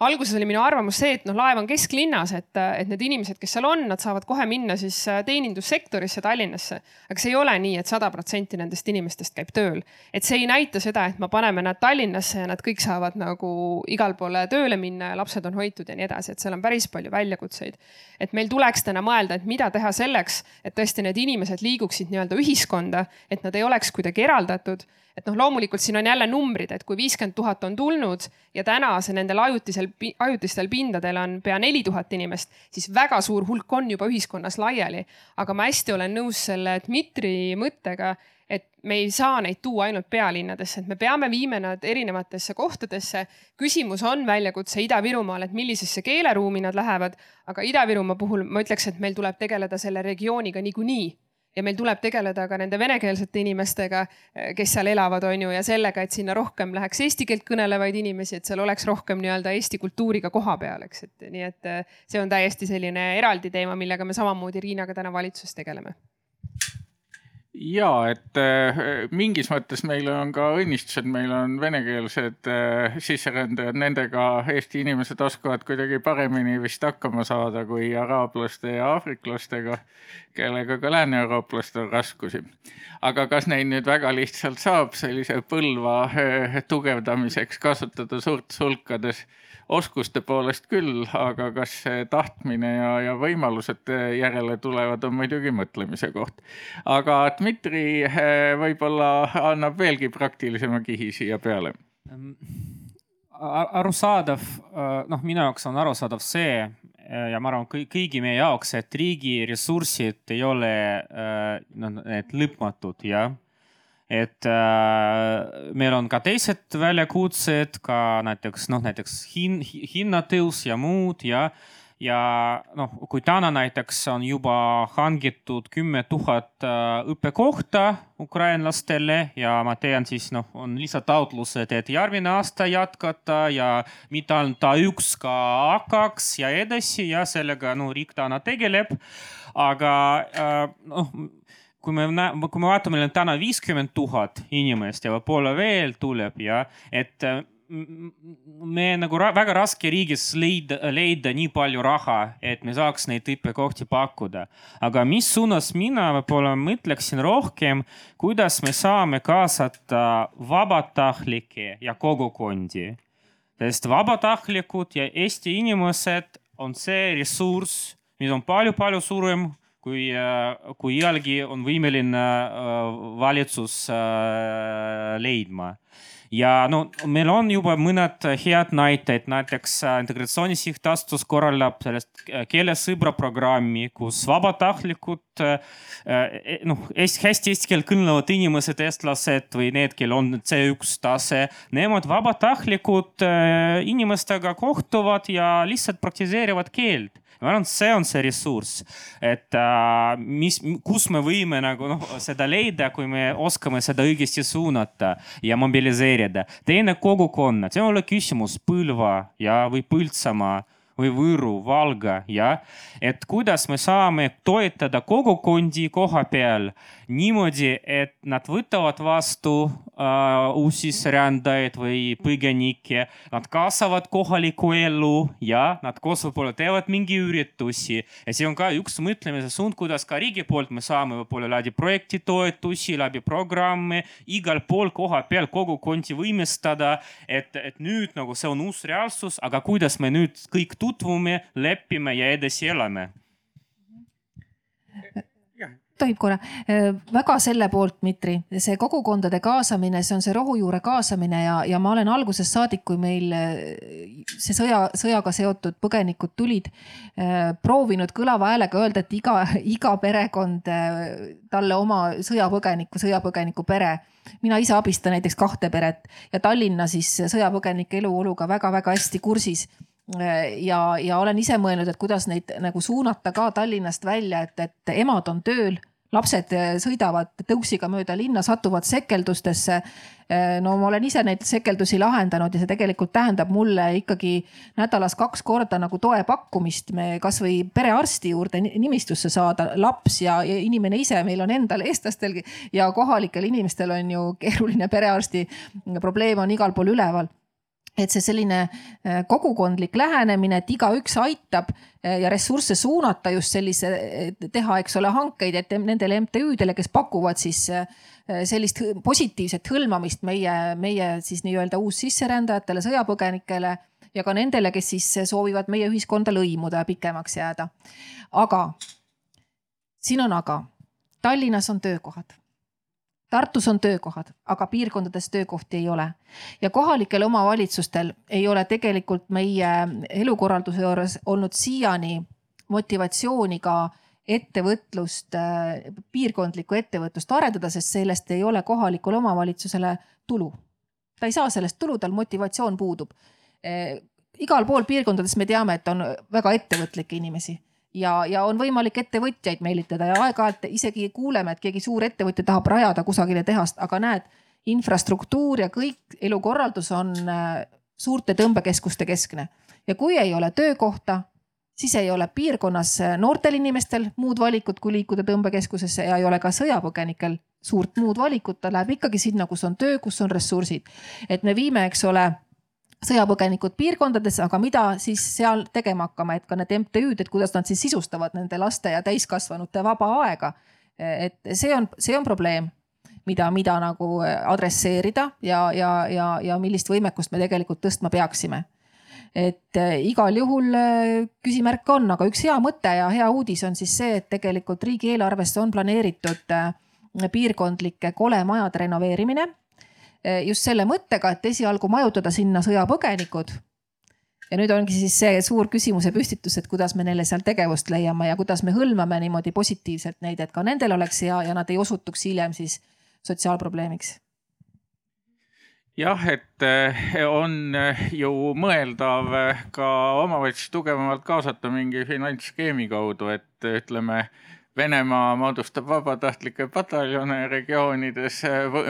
alguses oli minu arvamus see, et noh, laev on kesklinnas, et, et need inimesed, kes seal on, nad saavad kohe minna siis äh, teenindussektorisse Tallinnasse. aga see ei ole nii et, et sada protsenti nendest inimestest käib tööl. et see ei näita seda, et me paneme nad Tallinnasse ja nad kõik saavad nagu igale poole tööle minna ja lapsed on hoitud ja nii edasi, et seal on päris palju väljakutseid. et meil tuleks täna mõelda, et mida teha selleks, et tõesti need inimesed liiguksid nii-öelda ühiskonda, et nad ei oleks kuidagi eraldatud et noh, loomulikult siin on jälle numbrid, et kui viiskümmend tuhat on tulnud ja täna see nendel ajutisel, ajutistel pindadel on pea neli tuhat inimest, siis väga suur hulk on juba ühiskonnas laiali. aga ma hästi olen nõus selle Dmitri mõttega, et me ei saa neid tuua ainult pealinnadesse, et me peame viima nad erinevatesse kohtadesse. küsimus on väljakutse Ida-Virumaal, et millisesse keeleruumi nad lähevad, aga Ida-Virumaa puhul ma ütleks, et meil tuleb tegeleda selle regiooniga niikuinii ja meil tuleb tegeleda ka nende venekeelsete inimestega, kes seal elavad, on ju, ja sellega, et sinna rohkem läheks eesti keelt kõnelevaid inimesi, et seal oleks rohkem nii-öelda eesti kultuuriga koha peal, eks, et nii et eh, see on täiesti selline eraldi teema, millega me samamoodi Riinaga täna valitsuses tegeleme ja et äh, mingis mõttes meil on ka õnnistus, et meil on venekeelsed äh, sisserändajad, nendega Eesti inimesed oskavad kuidagi paremini vist hakkama saada kui araablaste ja aafriklastega, kellega ka lääne-eurooplastel on raskusi. aga kas neid nüüd väga lihtsalt saab sellise Põlva äh, tugevdamiseks kasutada suurtes hulkades? Oskuste poolest küll, aga kas tahtmine ja, ja võimalused järele tulevad, on muidugi mõtlemise koht. aga Dmitri eh, võib-olla annab veelgi praktilisema kihi siia peale. Arusaadav, eh, noh, minu jaoks on arusaadav see eh, ja ma arvan, kõigi meie jaoks, et riigi ressursid ei ole noh, need lõpmatud, jah et äh, meil on ka teised väljakutsed, ka näiteks noh, näiteks hin-, hinnatõus ja muud ja, ja noh, kui täna näiteks on juba hangitud kümme tuhat äh, õppekohta ukrainlastele ja ma tean siis noh, on lisataotlused, et järgmine aasta jätkata ja mitte ainult A1, ka A2 ja edasi ja sellega no riik täna tegeleb. aga äh, noh kui me kui me vaatame, meil on täna viiskümmend tuhat inimest ja võib-olla veel tuleb ja et me nagu ra väga raske riigis leida, leida nii palju raha, et me saaks neid õppekohti pakkuda. aga mis suunas mina võib-olla mõtleksin rohkem, kuidas me saame kaasata vabatahtlikke ja kogukondi. sest vabatahtlikud ja Eesti inimesed on see ressurss, mis on palju-palju suurem kui, äh, kui iialgi on võimeline äh, valitsus äh, leidma. ja no meil on juba mõned head näited, näiteks Integratsiooni Sihtasutus korraldab sellest keelesõbra programmi, kus vabatahtlikud noh, hästi eesti keelt kõnelevad inimesed, eestlased või need, kel on C1 tase, nemad vabatahtlikud inimestega kohtuvad ja lihtsalt praktiseerivad keelt ma arvan, et see on see ressurss, et äh, mis, kus me võime nagu noh, seda leida, kui me oskame seda õigesti suunata ja mobiliseerida. teine kogukonnad, see ei ole küsimus Põlva ja, või Põltsamaa või Võru, Valga, jah. et kuidas me saame toetada kogukondi koha peal niimoodi, et nad võtavad vastu uusi sisserändajaid või põgenikke, nad kaasavad kohalikku ellu ja nad koos võib-olla teevad mingi üritusi. ja see on ka üks mõtlemise suund, kuidas ka riigi poolt me saame võib-olla läbi projektitoetusi, läbi programme. Igal pool koha peal kogukondi võimestada, et, et nüüd nagu see on uus reaalsus, aga kuidas me nüüd kõik tutvume, lepime ja edasi elame tohib korra, väga selle poolt, Dmitri, see kogukondade kaasamine, see on see rohujuure kaasamine ja, ja ma olen algusest saadik, kui meil see sõja, sõjaga seotud põgenikud tulid, proovinud kõlava häälega öelda, et iga, iga perekond talle oma sõjapõgeniku, sõjapõgeniku pere. mina ise abistan näiteks kahte peret ja Tallinna siis sõjapõgenike eluoluga väga-väga hästi kursis ja, ja olen ise mõelnud, et kuidas neid nagu suunata ka Tallinnast välja, et, et emad on tööl, lapsed eh, sõidavad tõuksiga mööda linna, satuvad sekeldustesse. Eh, no ma olen ise neid sekeldusi lahendanud ja see tegelikult tähendab mulle ikkagi nädalas kaks korda nagu toe pakkumist, me kasvõi perearsti juurde nimistusse saada, laps ja, inimene ise, meil on endal, (laughs) eestlastelgi ja kohalikel inimestel on ju keeruline perearsti probleem on igal pool üleval et see selline äh, kogukondlik lähenemine, et igaüks aitab äh, ja ressursse suunata just sellise, teha, eks ole, hankeid, et nendele MTÜ-dele, kes pakuvad siis äh, sellist positiivset hõlmamist meie, meie siis nii-öelda uussisserändajatele, sõjapõgenikele ja ka nendele, kes siis soovivad meie ühiskonda lõimuda ja pikemaks jääda. aga siin on aga, Tallinnas on töökohad Tartus on töökohad, aga piirkondades töökohti ei ole. ja kohalikel omavalitsustel ei ole tegelikult meie elukorralduse juures olnud siiani motivatsiooni ka ettevõtlust, piirkondlikku ettevõtlust arendada, sest sellest ei ole kohalikule omavalitsusele tulu. ta ei saa sellest tulu, tal motivatsioon puudub. igal pool piirkondades me teame, et on väga ettevõtlikke inimesi ja, ja on võimalik ettevõtjaid meelitada ja aeg-ajalt isegi kuuleme, et keegi suur ettevõtja tahab rajada kusagile tehast, aga näed, infrastruktuur ja kõik elukorraldus on äh, suurte tõmbekeskuste keskne ja kui ei ole töökohta, siis ei ole piirkonnas noortel inimestel muud valikut, kui liikuda tõmbekeskusesse ja ei ole ka sõjapõgenikel suurt muud valikut, ta läheb ikkagi sinna, kus on töö, kus on ressursid. et me viime, eks ole sõjapõgenikud piirkondadesse, aga mida siis seal tegema hakkama, et ka need MTÜ-d, et kuidas nad siis sisustavad nende laste ja täiskasvanute vaba aega. et see on, see on probleem, mida, mida nagu adresseerida ja, ja, ja, ja millist võimekust me tegelikult tõstma peaksime et äh, igal juhul äh, küsimärk on, aga üks hea mõte ja hea uudis on siis see, et tegelikult riigieelarvesse on planeeritud äh, piirkondlike kolemajade renoveerimine just selle mõttega, et esialgu majutada sinna sõjapõgenikud. ja nüüd ongi siis see suur küsimuse püstitus, et kuidas me neile seal tegevust leiame ja kuidas me hõlmame niimoodi positiivselt neid, et ka nendel oleks hea ja nad ei osutuks hiljem siis sotsiaalprobleemiks jah, et on ju mõeldav ka omavalitsusi tugevamalt kaasata mingi finantsskeemi kaudu, et ütleme Venemaa moodustab vabatahtlikke pataljone regioonides,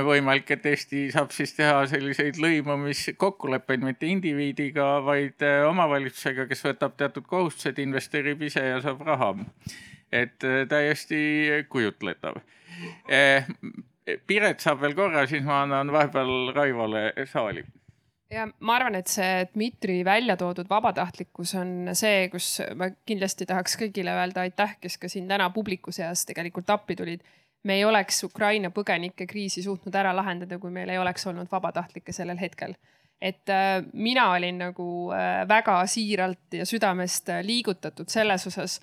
võimalik, et Eesti saab siis teha selliseid lõimumiskokkuleppeid mitte indiviidiga, vaid omavalitsusega, kes võtab teatud kohustused, investeerib ise ja saab raha. et täiesti kujutletav. Piret saab veel korra, siis ma annan vahepeal Raivole saali ja ma arvan, et see Dmitri välja toodud vabatahtlikkus on see, kus ma kindlasti tahaks kõigile öelda aitäh, kes ka siin täna publiku seas tegelikult appi tulid. me ei oleks Ukraina põgenike kriisi suutnud ära lahendada, kui meil ei oleks olnud vabatahtlikke sellel hetkel et äh, mina olin nagu äh, väga siiralt ja südamest äh, liigutatud selles osas,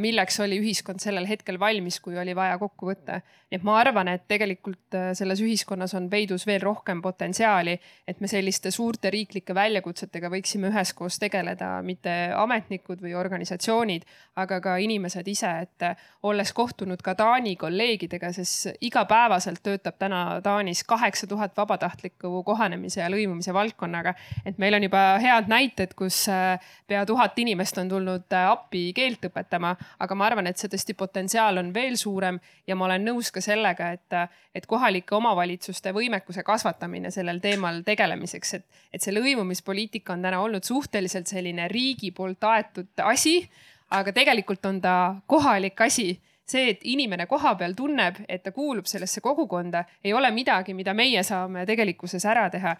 milleks oli ühiskond sellel hetkel valmis, kui oli vaja kokku võtta. nii et ma arvan, et tegelikult selles ühiskonnas on peidus veel rohkem potentsiaali, et me selliste suurte riiklike väljakutsetega võiksime üheskoos tegeleda, mitte ametnikud või organisatsioonid, aga ka inimesed ise, et olles kohtunud ka Taani kolleegidega, sest igapäevaselt töötab täna Taanis kaheksa tuhat vabatahtlikku kohanemise ja lõimumise valdkonda valdkonnaga. et meil on juba head näited, kus äh, pea tuhat inimest on tulnud äh, appi keelt õpetama, aga ma arvan, et see tõesti potentsiaal on veel suurem ja ma olen nõus ka sellega, et, äh, et kohalike omavalitsuste võimekuse kasvatamine sellel teemal tegelemiseks, et, et see lõimumispoliitika on täna olnud suhteliselt selline riigi poolt aetud asi, aga tegelikult on ta kohalik asi see, et inimene kohapeal tunneb, et ta kuulub sellesse kogukonda, ei ole midagi, mida meie saame tegelikkuses ära teha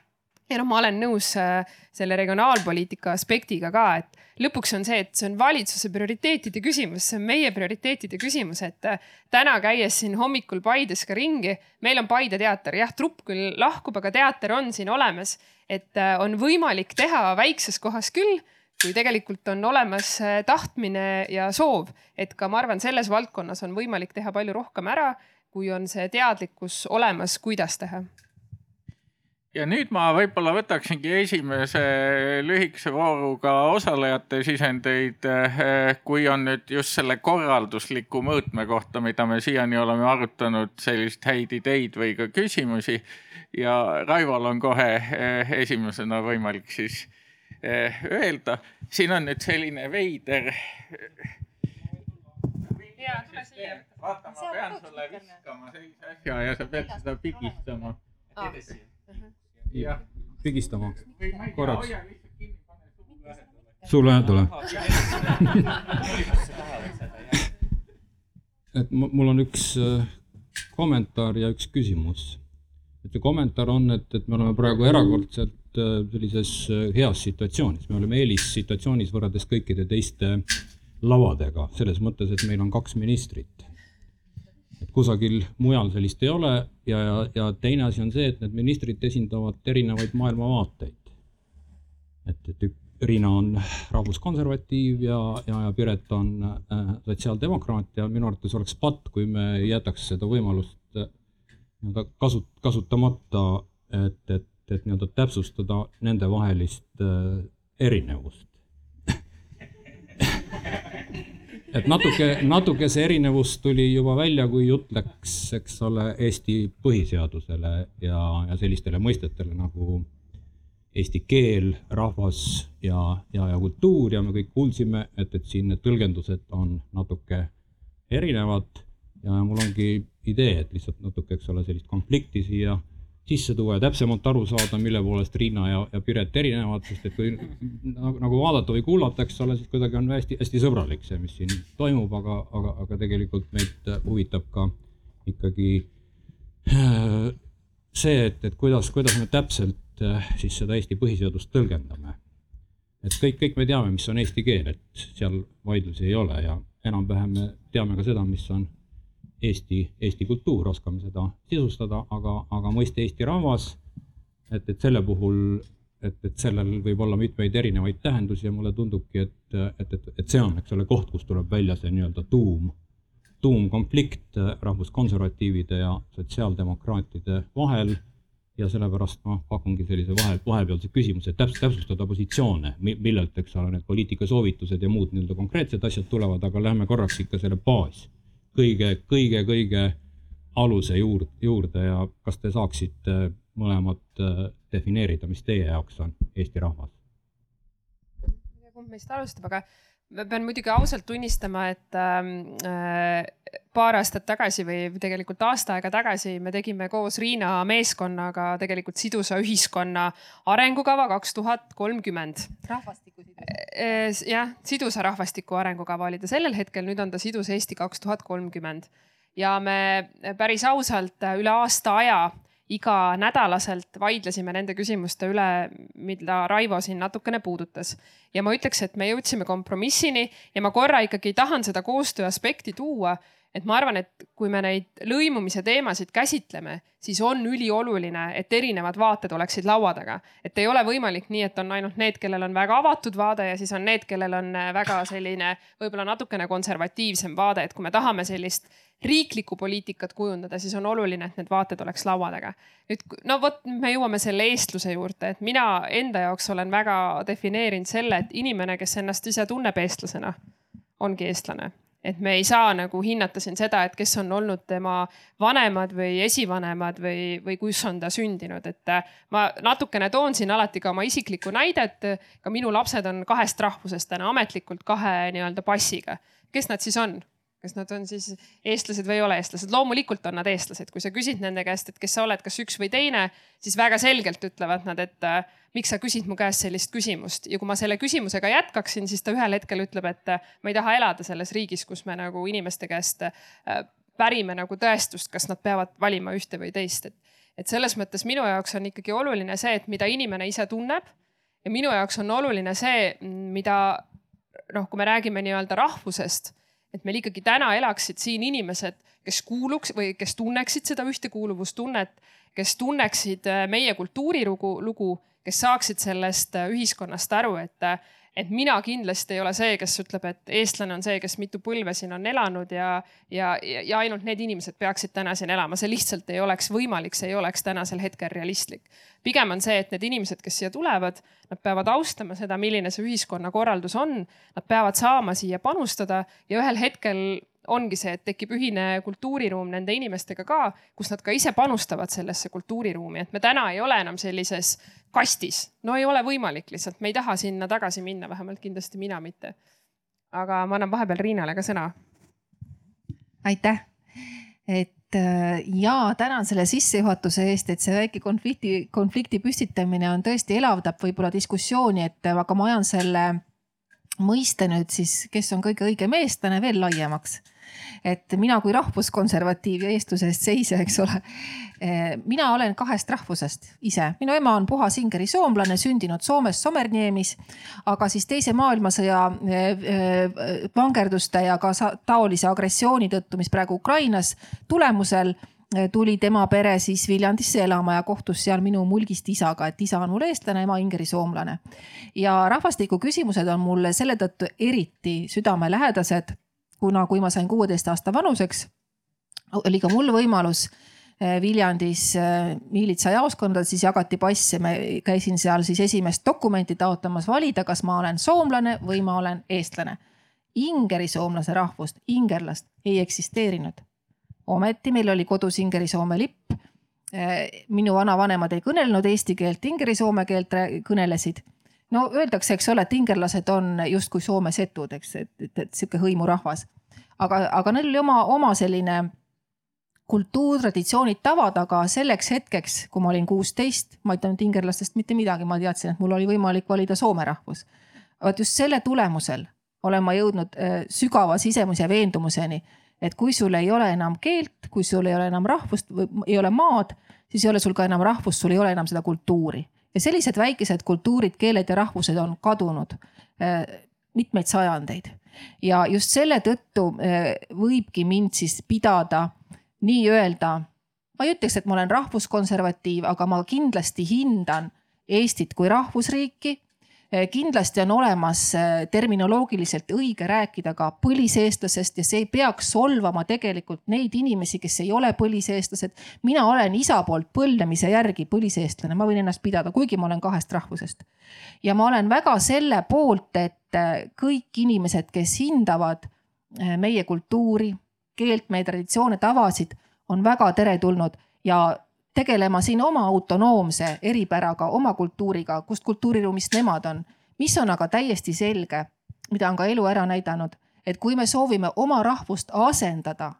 ja noh, ma olen nõus äh, selle regionaalpoliitika aspektiga ka, et lõpuks on see, et see on valitsuse prioriteetide küsimus, see on meie prioriteetide küsimus, et äh, täna käies siin hommikul Paides ka ringi, meil on Paide teater, jah, trupp küll lahkub, aga teater on siin olemas, et äh, on võimalik teha väikses kohas küll kui tegelikult on olemas tahtmine ja soov, et ka ma arvan, selles valdkonnas on võimalik teha palju rohkem ära, kui on see teadlikkus olemas, kuidas teha ja nüüd ma võib-olla võtaksingi esimese lühikese vooruga osalejate sisendeid, eh, kui on nüüd just selle korraldusliku mõõtme kohta, mida me siiani oleme arutanud, sellist häid ideid või ka küsimusi. ja Raivol on kohe eh, esimesena võimalik siis eh, öelda, siin on nüüd selline veider. vaata, ma pean sulle viskama sellise asja ja sa pead seda pigistama. Edasi jah, pigistama. Korraks. suu lähedale (laughs) et mul on üks äh, kommentaar ja üks küsimus. et see kommentaar on, et, et me oleme praegu erakordselt äh, sellises äh, heas situatsioonis, me oleme eelissituatsioonis võrreldes kõikide teiste lavadega, selles mõttes, et meil on kaks ministrit kusagil mujal sellist ei ole ja, ja, ja teine asi on see, et need ministrid esindavad erinevaid maailmavaateid. et, et Riina on rahvuskonservatiiv ja, ja, ja Piret on äh, sotsiaaldemokraat ja minu arvates oleks patt, kui me jätaks seda võimalust äh, nii-öelda kasut-, kasutamata, et, et, et nii-öelda täpsustada nendevahelist äh, erinevust et natuke, natuke see erinevus tuli juba välja, kui jutt läks, eks ole, Eesti põhiseadusele ja, ja sellistele mõistetele nagu eesti keel, rahvas ja, ja, ja kultuur. Ja me kõik kuulsime, et, et siin need tõlgendused on natuke erinevad. Ja mul ongi idee, et lihtsalt natuke, eks ole, sellist konflikti siia sisse tuua ja täpsemalt aru saada, mille poolest Riina ja, ja Piret erinevad, sest et kui nagu, nagu vaadata või kuulata, eks ole, siis kuidagi on hästi-hästi sõbralik see, mis siin toimub, aga, aga, aga tegelikult meid huvitab ka ikkagi äh, see, et, et kuidas, kuidas me täpselt äh, siis seda Eesti põhiseadust tõlgendame. et kõik, kõik me teame, mis on eesti keel, et seal vaidlusi ei ole ja enam-vähem me teame ka seda, mis on Eesti, Eesti kultuur, oskame seda sisustada, aga, aga mõiste Eesti rahvas, et, et selle puhul, et, et sellel võib olla mitmeid erinevaid tähendusi ja mulle tundubki, et, et, et, et see on, eks ole, koht, kus tuleb välja see nii-öelda tuum, tuumkonflikt rahvuskonservatiivide ja sotsiaaldemokraatide vahel ja sellepärast ma pakungi sellise vahe, vahepealse küsimuse, et täpselt täpsustada positsioone, millelt, eks ole, need poliitikasoovitused ja muud nii-öelda konkreetsed asjad tulevad, aga lähme korraks ikka selle baas kõige, kõige, kõige aluse juurde, juurde ja kas te saaksite mõlemad äh, defineerida, mis teie jaoks on Eesti rahvas? kumb meist alustab, aga ma pean muidugi ausalt tunnistama, et ähm, äh, paar aastat tagasi või tegelikult aasta aega tagasi me tegime koos Riina meeskonnaga tegelikult sidusa ühiskonna arengukava kaks tuhat kolmkümmend. rahvastiku äh, jah, sidusa rahvastiku arengukava oli ta sellel hetkel, nüüd on ta sidus Eesti kaks tuhat kolmkümmend ja me päris ausalt üle aasta aja iganädalaselt vaidlesime nende küsimuste üle, mida Raivo siin natukene puudutas. ja ma ütleks, et me jõudsime kompromissini ja ma korra ikkagi tahan seda koostöö aspekti tuua, et ma arvan, et kui me neid lõimumise teemasid käsitleme, siis on ülioluline, et erinevad vaated oleksid laua taga. et ei ole võimalik nii, et on ainult need, kellel on väga avatud vaade ja siis on need, kellel on väga selline võib-olla natukene konservatiivsem vaade, et kui me tahame sellist riiklikku poliitikat kujundada, siis on oluline, et need vaated oleks laua taga. nüüd no vot, me jõuame selle eestluse juurde, et mina enda jaoks olen väga defineerinud selle, et inimene, kes ennast ise tunneb eestlasena, ongi eestlane et me ei saa nagu hinnata siin seda, et kes on olnud tema vanemad või esivanemad või, või kus on ta sündinud, et ma natukene toon siin alati ka oma isiklikku näidet. ka minu lapsed on kahest rahvusest täna ametlikult kahe nii-öelda passiga. kes nad siis on? kas nad on siis eestlased või ei ole eestlased, loomulikult on nad eestlased, kui sa küsid nende käest, et kes sa oled, kas üks või teine, siis väga selgelt ütlevad nad, et äh, miks sa küsid mu käest sellist küsimust? Ja kui ma selle küsimusega jätkaksin, siis ta ühel hetkel ütleb, et ma ei taha elada selles riigis, kus me nagu inimeste käest äh, pärime nagu tõestust, kas nad peavad valima ühte või teist, et, et selles mõttes minu jaoks on ikkagi oluline see, et mida inimene ise tunneb ja minu jaoks on oluline see, mida noh, kui me räägime nii-öelda rahvusest et meil ikkagi täna elaksid siin inimesed, kes kuuluks või kes tunneksid seda ühtekuuluvustunnet, kes tunneksid äh, meie kultuurilugu, lugu, kes saaksid sellest äh, ühiskonnast aru, et äh, et mina kindlasti ei ole see, kes ütleb, et eestlane on see, kes mitu põlve siin on elanud ja, ja, ja ainult need inimesed peaksid täna siin elama, see lihtsalt ei oleks võimalik, see ei oleks tänasel hetkel realistlik. pigem on see, et need inimesed, kes siia tulevad, nad peavad austama seda, milline see ühiskonnakorraldus on, nad peavad saama siia panustada ja ühel hetkel ongi see, et tekib ühine kultuuriruum nende inimestega ka, kus nad ka ise panustavad sellesse kultuuriruumi, et me täna ei ole enam sellises kastis. no ei ole võimalik lihtsalt, me ei taha sinna tagasi minna, vähemalt kindlasti mina mitte. aga ma annan vahepeal Riinale ka sõna. aitäh, et äh, ja tänan selle sissejuhatuse eest, et see väike konflikti, konflikti püstitamine on tõesti elavdab võib-olla diskussiooni, et aga ma ajan selle mõiste nüüd siis, kes on kõige õigem eestlane veel laiemaks et mina kui rahvuskonservatiiv ja eestluse eest seisja, eks ole. Eh, mina olen kahest rahvusest ise, minu ema on puhas ingeri soomlane, sündinud Soomes Somerniemis. aga siis teise maailmasõja eh, eh, vangerduste ja ka taolise agressiooni tõttu, mis praegu Ukrainas tulemusel tuli tema pere siis Viljandisse elama ja kohtus seal minu mulgist isaga, et isa on mul eestlane, ema ingeri soomlane. ja rahvastiku küsimused on mulle selle tõttu eriti südamelähedased kuna, kui ma sain kuueteist aasta vanuseks, oli ka mul võimalus eh, Viljandis eh, miilitsa jaoskondades siis jagati passe, ma käisin seal siis esimest dokumenti taotlemas valida, kas ma olen soomlane või ma olen eestlane. ingerisoomlase rahvust, ingerlast ei eksisteerinud. ometi meil oli kodus ingerisoome lipp. Eh, minu vanavanemad ei kõnelenud eesti keelt, ingerisoome keelt kõnelesid no öeldakse, eks ole, et ingerlased on justkui Soome setud, eks, et, et, et sihuke hõimurahvas. aga, aga neil oli oma, oma selline kultuur, traditsioonid, tavad, aga selleks hetkeks, kui ma olin kuusteist, ma ei teadnud ingerlastest mitte midagi, ma teadsin, et mul oli võimalik valida soome rahvus. vot just selle tulemusel olen ma jõudnud äh, sügava sisemise veendumuseni, et kui sul ei ole enam keelt, kui sul ei ole enam rahvust või ei ole maad, siis ei ole sul ka enam rahvust, sul ei ole enam seda kultuuri. Ja sellised väikesed kultuurid, keeled ja rahvused on kadunud äh, mitmeid sajandeid. ja just selle tõttu äh, võibki mind siis pidada nii-öelda, ma ei ütleks, et ma olen rahvuskonservatiiv, aga ma kindlasti hindan Eestit kui rahvusriiki kindlasti on olemas eh, terminoloogiliselt õige rääkida ka põliseestlasest ja see ei peaks solvama tegelikult neid inimesi, kes ei ole põliseestlased. mina olen isa poolt põlvnemise järgi põliseestlane, ma võin ennast pidada, kuigi ma olen kahest rahvusest. ja ma olen väga selle poolt, et eh, kõik inimesed, kes hindavad meie kultuuri, keelt, meie traditsioone, tavasid, on väga teretulnud ja tegelema siin oma autonoomse eripäraga, oma kultuuriga, kust kultuuriruumist nemad on. mis on aga täiesti selge, mida on ka elu ära näidanud, et kui me soovime oma rahvust asendada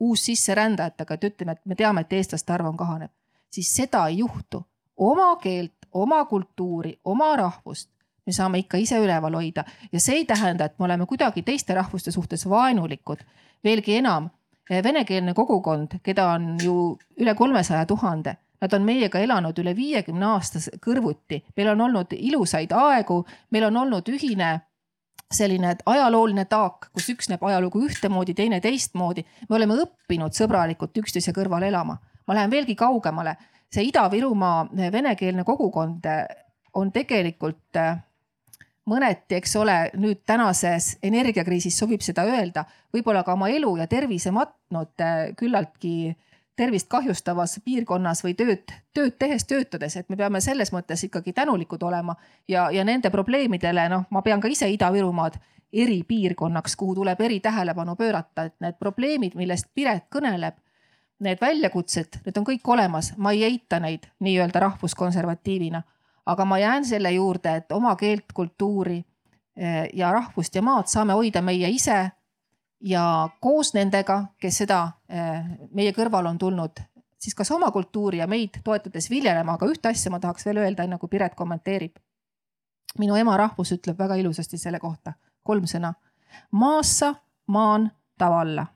uussisserändajatega, et ütleme, et me teame, et eestlaste arv on kahanev, siis seda ei juhtu. oma keelt, oma kultuuri, oma rahvust me saame ikka ise üleval hoida ja see ei tähenda, et me oleme kuidagi teiste rahvuste suhtes vaenulikud. veelgi enam venekeelne kogukond, keda on ju üle kolmesaja tuhande, nad on meiega elanud üle viiekümne aasta kõrvuti, meil on olnud ilusaid aegu, meil on olnud ühine selline ajalooline taak, kus üks näeb ajalugu ühtemoodi, teine teistmoodi. me oleme õppinud sõbralikult üksteise kõrval elama. ma lähen veelgi kaugemale, see Ida-Virumaa venekeelne kogukond on tegelikult mõneti, eks ole, nüüd tänases energiakriisis sobib seda öelda, võib-olla ka oma elu ja tervise matnud küllaltki tervist kahjustavas piirkonnas või tööd, tööd tehes, töötades, et me peame selles mõttes ikkagi tänulikud olema ja, ja nende probleemidele, noh, ma pean ka ise Ida-Virumaad eripiirkonnaks, kuhu tuleb eritähelepanu pöörata, et need probleemid, millest Piret kõneleb, need väljakutsed, need on kõik olemas, ma ei eita neid nii-öelda rahvuskonservatiivina aga ma jään selle juurde, et oma keelt, kultuuri eh, ja rahvust ja maad saame hoida meie ise ja koos nendega, kes seda eh, meie kõrval on tulnud, siis kas oma kultuuri ja meid toetades viljelema, aga ühte asja ma tahaks veel öelda, enne kui Piret kommenteerib. minu ema rahvus ütleb väga ilusasti selle kohta kolm sõna. maassa, maan, tavalla.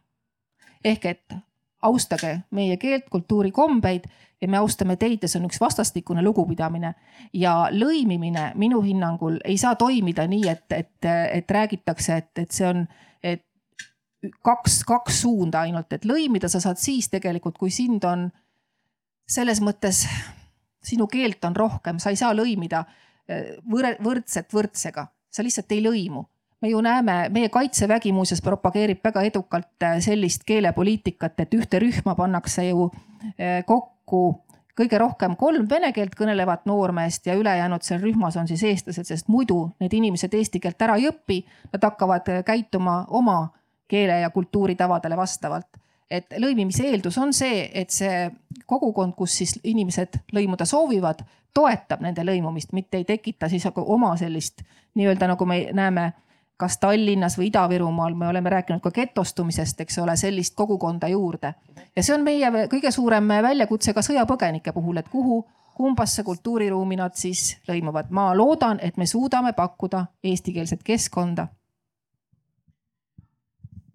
ehk et austage meie keelt, kultuuri, kombeid ja me austame teid ja see on üks vastastikune lugupidamine. ja lõimimine minu hinnangul ei saa toimida nii, et, et, et räägitakse, et, et see on, et kaks, kaks suunda ainult, et lõimida sa saad siis tegelikult, kui sind on selles mõttes, sinu keelt on rohkem, sa ei saa lõimida võr võrdset võrdsega, sa lihtsalt ei lõimu me ju näeme, meie kaitsevägi muuseas propageerib väga edukalt äh, sellist keelepoliitikat, et ühte rühma pannakse ju äh, kokku kõige rohkem kolm vene keelt kõnelevat noormeest ja ülejäänud seal rühmas on siis eestlased, sest muidu need inimesed eesti keelt ära ei õpi. Nad hakkavad äh, käituma oma keele ja kultuuritavadele vastavalt. et lõimimise eeldus on see, et see kogukond, kus siis inimesed lõimuda soovivad, toetab nende lõimumist, mitte ei tekita siis oma sellist nii-öelda nagu me näeme kas Tallinnas või Ida-Virumaal, me oleme rääkinud ka getostumisest, eks ole, sellist kogukonda juurde. ja see on meie kõige suurem väljakutse ka sõjapõgenike puhul, et kuhu, kumbasse kultuuriruumi nad siis lõimuvad. ma loodan, et me suudame pakkuda eestikeelset keskkonda.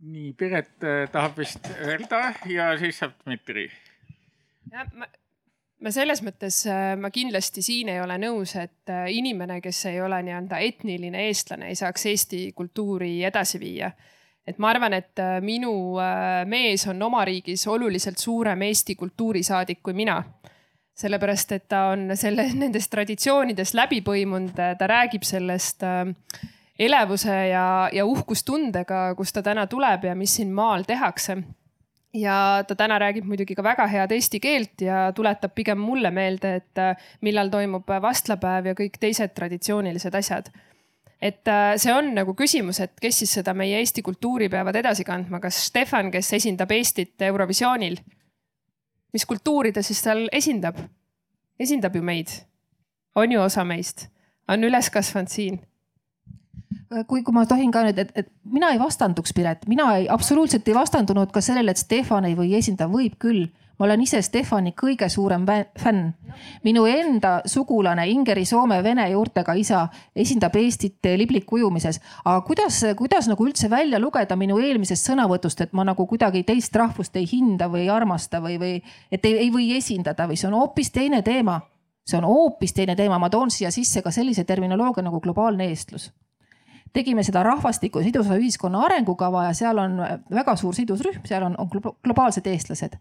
nii, Piret äh, tahab vist öelda ja siis saab Dmitri. jah, ma ma selles mõttes, äh, ma kindlasti siin ei ole nõus, et äh, inimene, kes ei ole nii-öelda etniline eestlane, ei saaks Eesti kultuuri edasi viia. et ma arvan, et äh, minu mees on oma riigis oluliselt suurem Eesti kultuurisaadik kui mina sellepärast, et ta on selle, (laughs) nendest traditsioonidest läbi põimunud, ta räägib sellest elevuse ja, ja uhkustundega, kust ta täna tuleb ja mis siin maal tehakse ja ta täna räägib muidugi ka väga head eesti keelt ja tuletab pigem mulle meelde, et äh, millal toimub vastlapäev ja kõik teised traditsioonilised asjad. et äh, see on nagu küsimus, et kes siis seda meie eesti kultuuri peavad edasi kandma, kas Stefan, kes esindab Eestit Eurovisioonil? mis kultuuri ta siis seal esindab? esindab ju meid, on ju osa meist, on üles kasvanud siin kui, kui ma tohin ka nüüd, et, et mina ei vastanduks, Piret, mina ei, absoluutselt ei vastandunud ka sellele, et Stefan ei või esindada, võib küll ma olen ise Stefani kõige suurem fänn. minu enda sugulane Ingeri soome-vene juurtega isa esindab Eestit libliku ujumises. aga kuidas, kuidas nagu üldse välja lugeda minu eelmisest sõnavõtust, et ma nagu kuidagi teist rahvust ei hinda või ei armasta või, või et ei, ei või esindada või see on hoopis teine teema. see on hoopis teine teema, ma toon siia sisse ka sellise terminoloogia nagu globaalne eestlus tegime seda rahvastiku sidusa ühiskonna arengukava ja seal on väga suur sidusrühm, seal on, on globaalsed eestlased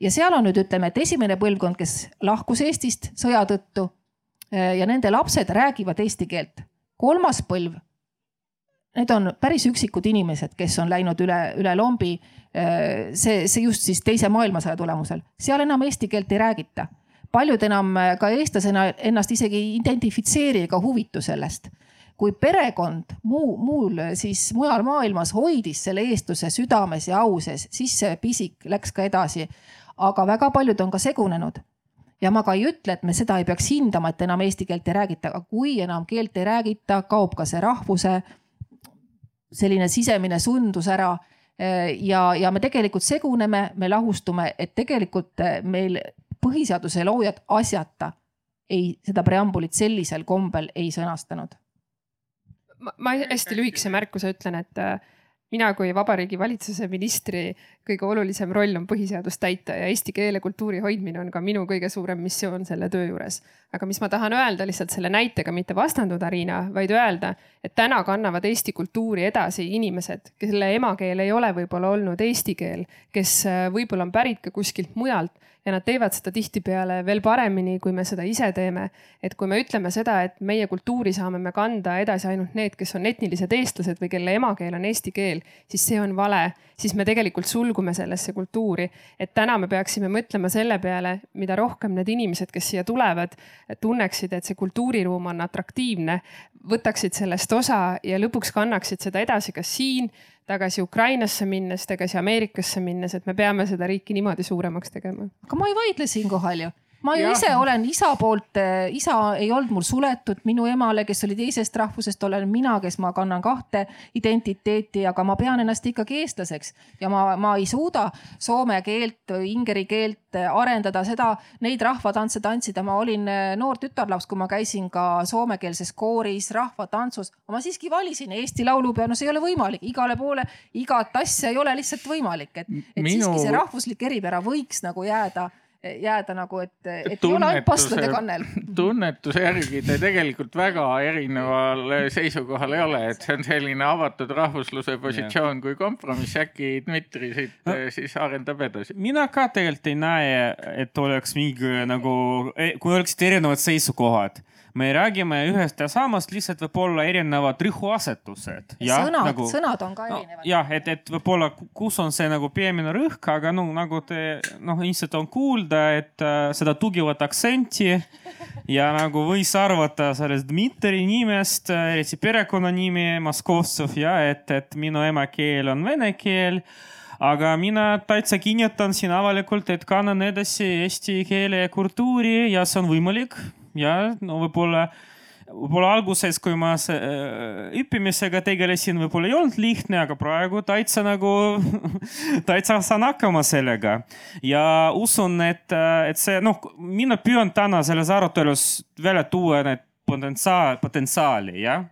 ja seal on nüüd ütleme, et esimene põlvkond, kes lahkus Eestist sõja tõttu eh, ja nende lapsed räägivad eesti keelt. kolmas põlv, need on päris üksikud inimesed, kes on läinud üle, üle lombi. Eh, see, see just siis teise maailmasõja tulemusel, seal enam eesti keelt ei räägita. paljud enam eh, ka eestlasena ennast isegi ei identifitseeri ega huvitu sellest kui perekond muu, muul siis mujal maailmas hoidis selle eestluse südames ja au sees, siis see pisik läks ka edasi aga väga paljud on ka segunenud. ja ma ka ei ütle, et me seda ei peaks hindama, et enam eesti keelt ei räägita, aga kui enam keelt ei räägita, kaob ka see rahvuse selline sisemine sundus ära. ja, ja me tegelikult seguneme, me lahustume, et tegelikult meil põhiseaduse loojad asjata ei, seda preambulit sellisel kombel ei sõnastanud. Ma hästi lühikese märkuse ütlen, et mina kui Vabariigi Valitsuse ministri kõige olulisem roll on põhiseadust täita ja eesti keele kultuuri hoidmine on ka minu kõige suurem missioon selle töö juures. aga mis ma tahan öelda lihtsalt selle näitega, mitte vastanduda, Riina, vaid öelda, et täna kannavad eesti kultuuri edasi inimesed, kelle emakeel ei ole võib-olla olnud eesti keel, kes äh, võib-olla on pärit ka kuskilt mujalt ja nad teevad seda tihtipeale veel paremini, kui me seda ise teeme. et kui me ütleme seda, et meie kultuuri saame me kanda edasi ainult need, kes on etnilised eestlased või kelle emakeel on eesti keel, siis see on vale, siis me tegelikult sulgume sellesse kultuuri. et täna me peaksime mõtlema selle peale, mida rohkem need inimesed, kes siia tulevad, tunneksid, et see kultuuriruum on atraktiivne, võtaksid sellest osa ja lõpuks kannaksid seda edasi, kas siin tagasi Ukrainasse minnes, tagasi Ameerikasse minnes, et me peame seda riiki niimoodi suuremaks tegema. aga ma ei vaidle siinkohal ju ma ju ja. ise olen isa poolt, eh, isa ei olnud mul suletud, minu emale, kes oli teisest rahvusest, olen mina, kes ma kannan kahte identiteeti, aga ma pean ennast ikkagi eestlaseks. Ja ma, ma ei suuda soome keelt, ingeri keelt arendada, seda, neid rahvatantse tantsida. ma olin eh, noor tütarlaps, kui ma käisin ka soomekeelses kooris, rahvatantsus, ma siiski valisin Eesti Laulupeo, no see ei ole võimalik, igale poole, igat asja ei ole lihtsalt võimalik, et, et Minu... siiski see rahvuslik eripära võiks nagu jääda jääda nagu, et, et ei ole ainult pastlade kannel. (laughs) tunnetuse järgi te tegelikult väga erineval seisukohal ei ole, et see on selline avatud rahvusluse positsioon kui kompromiss, äkki Dmitri siit no, siis arendab edasi. mina ka tegelikult ei näe, et oleks mingi nagu, kui oleksid erinevad seisukohad me räägime ühest ja samast, lihtsalt võib-olla erinevad rõhuasetused. sõnad nagu,, sõnad on ka erinevad no,. jah, et, et võib-olla, kus on see nagu peamine rõhk, aga no nagu te noh, ilmselt on kuulda, et äh, seda tugevat aktsenti ja nagu võis arvata sellest Dmitri nimest, eriti perekonnanimi Moskovtsov ja et, et minu emakeel on vene keel aga mina täitsa kinnitan siin avalikult, et kannan edasi eesti keele ja kultuuri ja see on võimalik ja no võib-olla võib-olla alguses, kui ma äh, õppimisega tegelesin, võib-olla ei olnud lihtne, aga praegu täitsa nagu (laughs) täitsa saan hakkama sellega. ja usun, et, äh, et see noh, mina püüan täna selles arutelus välja tuua need potentsiaal, potentsiaali jah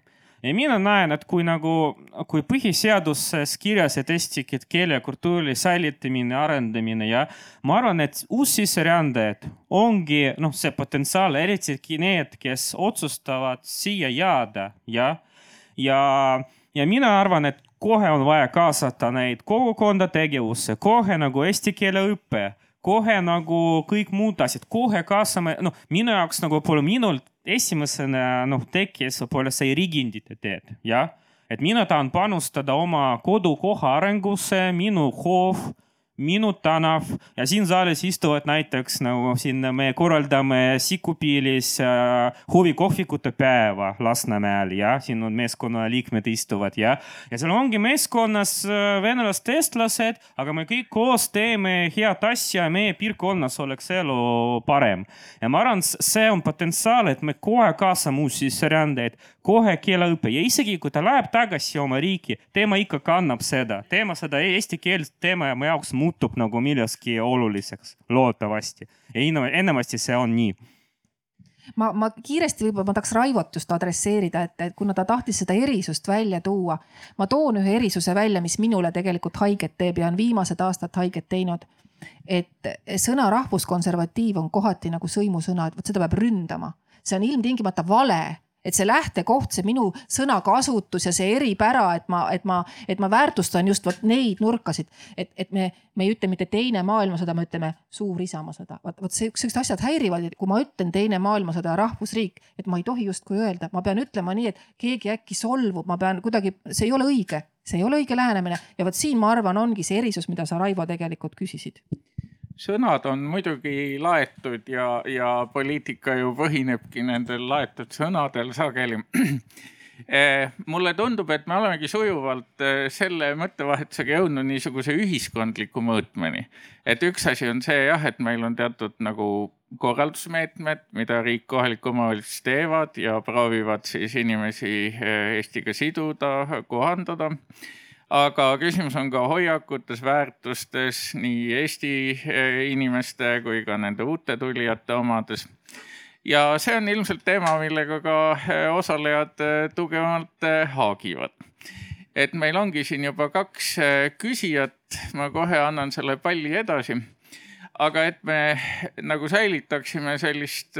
ja mina näen, et kui nagu, kui põhiseaduses kirjas, et eesti keele kultuuri säilitamine, arendamine ja ma arvan, et uussisserändajad ongi noh, see potentsiaal, eriti need, kes otsustavad siia jääda ja, ja, ja mina arvan, et kohe on vaja kaasata neid kogukonda tegevusse, kohe nagu eesti keele õppe kohe nagu kõik muud asjad, kohe kaasame, noh, minu jaoks nagu võib-olla minult esimesena noh, tekkis võib-olla see riigi identiteet, jah. et mina tahan panustada oma kodukoha arengusse, minu hoov, minu tänav ja siin saalis istuvad näiteks nagu siin me korraldame Sikupiilis äh, huvikohvikute päeva Lasnamäel ja siin on meeskonna liikmed istuvad ja, ja seal ongi meeskonnas äh, venelased, eestlased, aga me kõik koos teeme head asja ja meie piirkonnas oleks elu parem. ja ma arvan, see on potentsiaal, et me kohe kaasame uusi sisserändajaid, kohe keeleõpe ja isegi kui ta läheb tagasi oma riiki, tema ikka kannab seda, teema seda eesti keelt, jääb jaoks muutub nagu milleski oluliseks, loodetavasti. enamasti see on nii ma, ma kiiresti võib-olla ma tahaks Raivot just adresseerida, et, et kuna ta tahtis seda erisust välja tuua, ma toon ühe erisuse välja, mis minule tegelikult haiget teeb ja on viimased aastad haiget teinud. et sõna rahvuskonservatiiv on kohati nagu sõimusõna, et vot seda peab ründama, see on ilmtingimata vale et see lähtekoht, see minu sõnakasutus ja see eripära, et ma, et ma, et ma väärtustan just vot neid nurkasid, et, et me, me ei ütle mitte teine maailmasõda, me ütleme suur isamaasõda. vot, vot siuksed asjad häirivad, et kui ma ütlen teine maailmasõda, rahvusriik, et ma ei tohi justkui öelda, ma pean ütlema nii, et keegi äkki solvub, ma pean kuidagi, see ei ole õige, see ei ole õige lähenemine. Ja vot siin ma arvan, ongi see erisus, mida sa, Raivo, tegelikult küsisid sõnad on muidugi laetud ja, ja poliitika ju põhinebki nendel laetud sõnadel sageli (clears throat) eh, mulle tundub, et me olemegi sujuvalt eh, selle mõttevahetusega jõudnud niisuguse ühiskondliku mõõtmeni. et üks asi on see jah, et meil on teatud nagu korraldusmeetmed, mida riik, kohalik omavalitsus teevad ja proovivad siis inimesi eh, Eestiga siduda, kohandada aga küsimus on ka hoiakutes, väärtustes, nii Eesti eh, inimeste kui ka nende uute tulijate omades. ja see on ilmselt teema, millega ka eh, osalejad eh, tugevamalt haagivad. et meil ongi siin juba kaks küsijat, ma kohe annan selle palli edasi. aga et me nagu säilitaksime sellist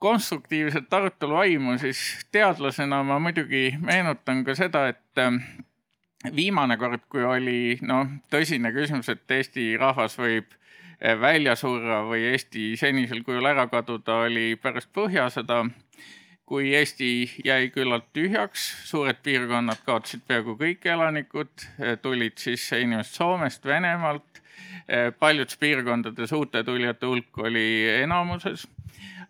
konstruktiivset arutelu vaimu, siis teadlasena ma muidugi meenutan ka seda, et viimane kord, kui oli noh, tõsine küsimus, et Eesti rahvas võib eh, välja surra või Eesti senisel kujul ära kaduda, oli pärast Põhjasõda, kui Eesti jäi küllalt tühjaks, suured piirkonnad kaotasid peaaegu kõik elanikud, eh, tulid sisse inimesed Soomest, Venemaalt, eh, paljudes piirkondades uute tulijate hulk oli enamuses.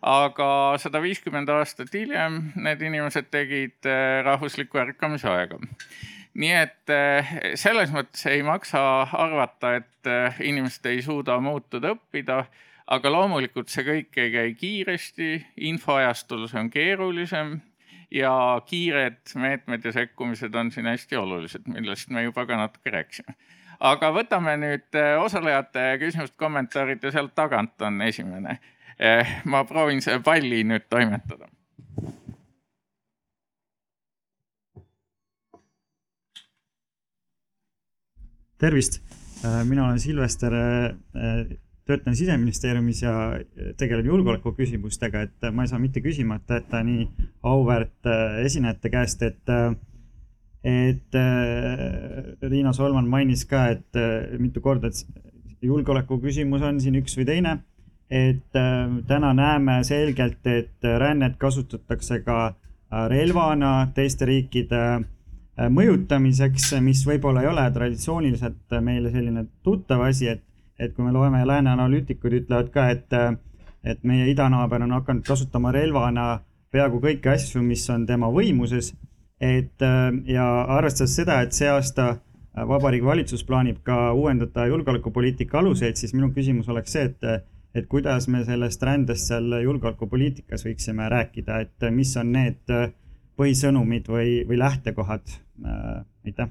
Aga sada viiskümmend aastat hiljem need inimesed tegid rahvusliku ärkamise aega nii et eh, selles mõttes ei maksa arvata, et eh, inimesed ei suuda muutuda, õppida. aga loomulikult see kõik ei käi kiiresti, infoajastul see on keerulisem ja kiired meetmed ja sekkumised on siin hästi olulised, millest me juba ka natuke rääkisime. aga võtame nüüd eh, osalejate küsimused, kommentaarid ja sealt tagant on esimene. ma proovin selle palli nüüd toimetada tervist, äh, mina olen Silvester, äh, töötan siseministeeriumis ja tegelen julgeoleku küsimustega, et ma ei saa mitte küsimata jätta nii auväärt äh, esinejate käest, et et Riina Solman mainis ka, et mitu korda, et julgeoleku küsimus on siin üks või teine. et täna näeme selgelt, et rännet kasutatakse ka relvana teiste riikide Äh, mõjutamiseks, mis võib-olla ei ole traditsiooniliselt meile selline tuttav asi, et, et kui me loeme lääne analüütikud ütlevad ka, et, et meie idanaaber on hakanud kasutama relvana peaaegu kõiki asju, mis on tema võimuses. et ja arvestades seda, et see aasta Vabariigi Valitsus plaanib ka uuendada julgeolekupoliitika aluseid, siis minu küsimus oleks see, et, et kuidas me sellest rändest seal julgeolekupoliitikas võiksime rääkida, et mis on need põhisõnumid või, või lähtekohad äh,, aitäh.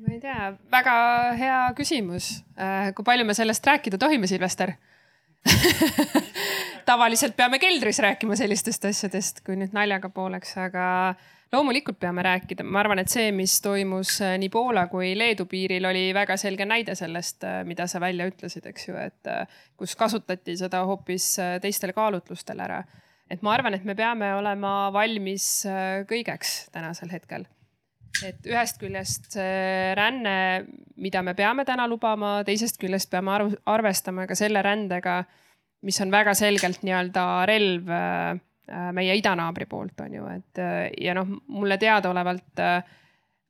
ma ei tea, väga hea küsimus. Äh, kui palju me sellest rääkida tohime, Silvester (laughs) tavaliselt peame keldris rääkima sellistest asjadest, kui nüüd naljaga pooleks, aga loomulikult peame rääkida, ma arvan, et see, mis toimus äh, nii Poola kui Leedu piiril, oli väga selge näide sellest, äh, mida sa välja ütlesid, eks ju, et äh, kus kasutati seda hoopis teistel kaalutlustel ära. et ma arvan, et me peame olema valmis kõigeks tänasel hetkel. et ühest küljest ränne, mida me peame täna lubama, teisest küljest peame arv, arvestama ka selle rändega, mis on väga selgelt nii-öelda relv meie idanaabri poolt on ju, et äh, ja noh, mulle teadaolevalt äh,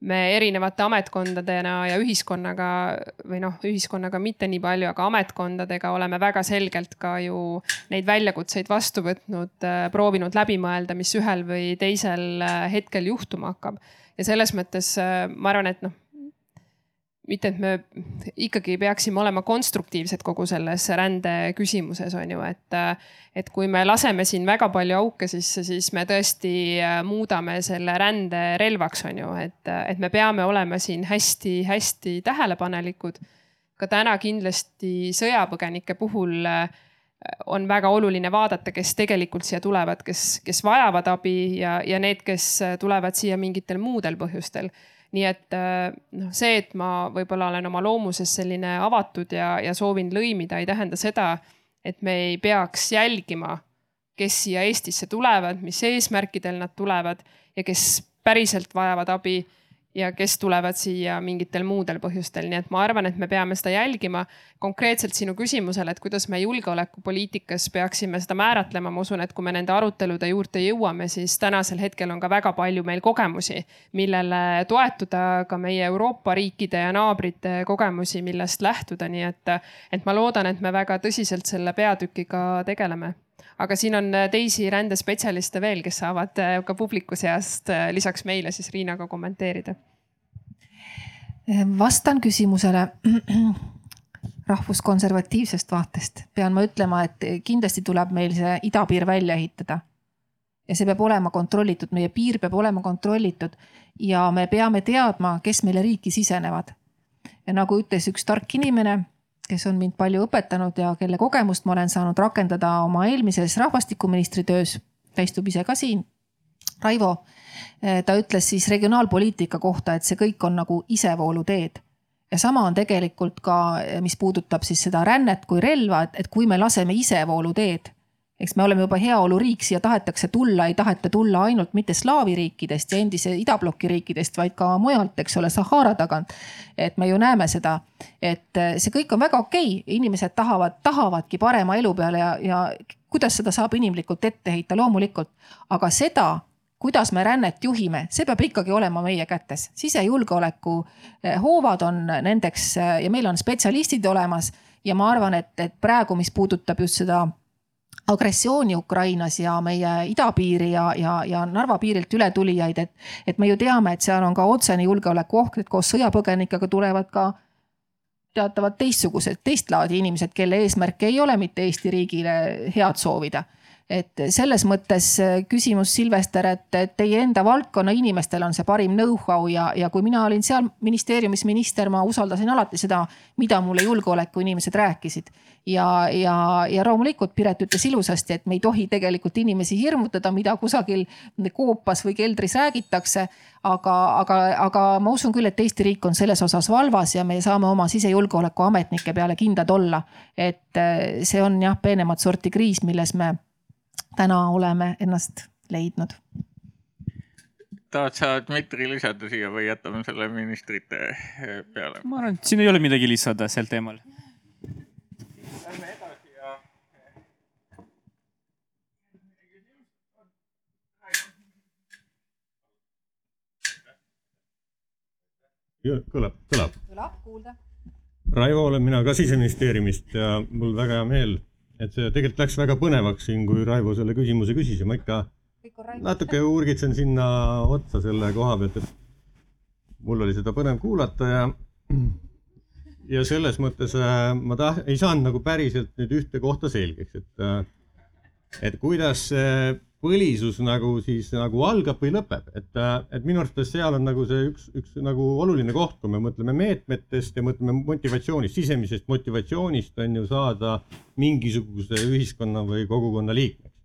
me erinevate ametkondadena ja ühiskonnaga või noh, ühiskonnaga mitte nii palju, aga ametkondadega oleme väga selgelt ka ju neid väljakutseid vastu võtnud, proovinud läbi mõelda, mis ühel või teisel hetkel juhtuma hakkab. ja selles mõttes ma arvan, et noh, mitte, et me ikkagi peaksime olema konstruktiivsed kogu selles rände küsimuses, on ju, et. et kui me laseme siin väga palju auke sisse, siis me tõesti äh, muudame selle rände relvaks, on ju, et, et me peame olema siin hästi-hästi tähelepanelikud. ka täna kindlasti sõjapõgenike puhul äh, on väga oluline vaadata, kes tegelikult siia tulevad, kes, kes vajavad abi ja, ja need, kes tulevad siia mingitel muudel põhjustel nii et äh, noh, see, et ma võib-olla olen oma loomuses selline avatud ja, ja soovin lõimida, ei tähenda seda, et me ei peaks jälgima, kes siia Eestisse tulevad, mis eesmärkidel nad tulevad ja kes päriselt vajavad abi ja kes tulevad siia mingitel muudel põhjustel, nii et ma arvan, et me peame seda jälgima. konkreetselt sinu küsimusele, et kuidas me julgeolekupoliitikas peaksime seda määratlema, ma usun, et kui me nende arutelude juurde jõuame, siis tänasel hetkel on ka väga palju meil kogemusi, millele toetuda, ka meie Euroopa riikide ja naabrite kogemusi, millest lähtuda, nii et, et ma loodan, et me väga tõsiselt selle peatükiga tegeleme aga siin on äh, teisi rändespetsialiste veel, kes saavad äh, ka publiku seast äh, lisaks meile siis Riinaga kommenteerida. vastan küsimusele (clears throat) rahvuskonservatiivsest vaatest pean ma ütlema, et kindlasti tuleb meil see idapiir välja ehitada. ja see peab olema kontrollitud, meie piir peab olema kontrollitud ja me peame teadma, kes meile riiki sisenevad. ja nagu ütles üks tark inimene kes on mind palju õpetanud ja kelle kogemust ma olen saanud rakendada oma eelmises rahvastikuministri töös. ta istub ise ka siin. Raivo, eh, ta ütles siis regionaalpoliitika kohta, et see kõik on nagu isevooluteed ja sama on tegelikult ka, eh, mis puudutab siis seda rännet kui relva, et, et kui me laseme isevooluteed eks me oleme juba heaoluriik, siia tahetakse tulla, ei taheta tulla ainult mitte slaavi riikidest ja endise idabloki riikidest, vaid ka mujalt, eks ole, Sahara tagant. et me ju näeme seda, et eh, see kõik on väga okei okay., inimesed tahavad, tahavadki parema elu peale ja, ja kuidas seda saab inimlikult ette heita, loomulikult. aga seda, kuidas me rännet juhime, see peab ikkagi olema meie kätes. sisejulgeoleku eh, hoovad on nendeks eh, ja meil on spetsialistid olemas ja ma arvan, et, et praegu, mis puudutab just seda agressiooni Ukrainas ja meie idapiiri ja, ja, ja Narva piirilt ületulijaid, et, et me ju teame, et seal on ka otsene julgeolekuoht, et koos sõjapõgenikega tulevad ka teatavad teistsugused, teist laadi inimesed, kelle eesmärk ei ole mitte Eesti riigile head soovida et selles mõttes äh, küsimus, Silvester, et teie enda valdkonna inimestel on see parim know-how ja, ja kui mina olin seal ministeeriumis minister, ma usaldasin alati seda, mida mulle julgeoleku inimesed rääkisid. ja, ja, ja loomulikult Piret ütles ilusasti, et me ei tohi tegelikult inimesi hirmutada, mida kusagil koopas või keldris räägitakse. aga, aga, aga ma usun küll, et Eesti riik on selles osas valvas ja me saame oma sisejulgeolekuametnike peale kindlad olla. et äh, see on jah, peenemat sorti kriis, milles me täna oleme ennast leidnud. tahad sa, Dmitri, lisada siia või jätame selle ministrite eh, peale? ma arvan, et siin ei ole midagi lisada sel teemal. Lähme edasi ja. kõlab, kõlab. kõlab, kuulda. Raivo olen mina ka siseministeeriumist ja mul väga hea meel et see tegelikult läks väga põnevaks siin, kui Raivo selle küsimuse küsis ja ma ikka natuke urgitsen sinna otsa selle koha pealt, et mul oli seda põnev kuulata ja (clears throat) ja selles mõttes äh, ma tah-, ei saanud nagu päriselt nüüd ühte kohta selgeks, et äh, et kuidas see põlisus nagu siis nagu algab või lõpeb, et, et minu arvates seal on nagu see üks, üks nagu oluline koht, kui me mõtleme meetmetest ja mõtleme motivatsioonist, sisemisest motivatsioonist on ju saada mingisuguse ühiskonna või kogukonna liikmeks.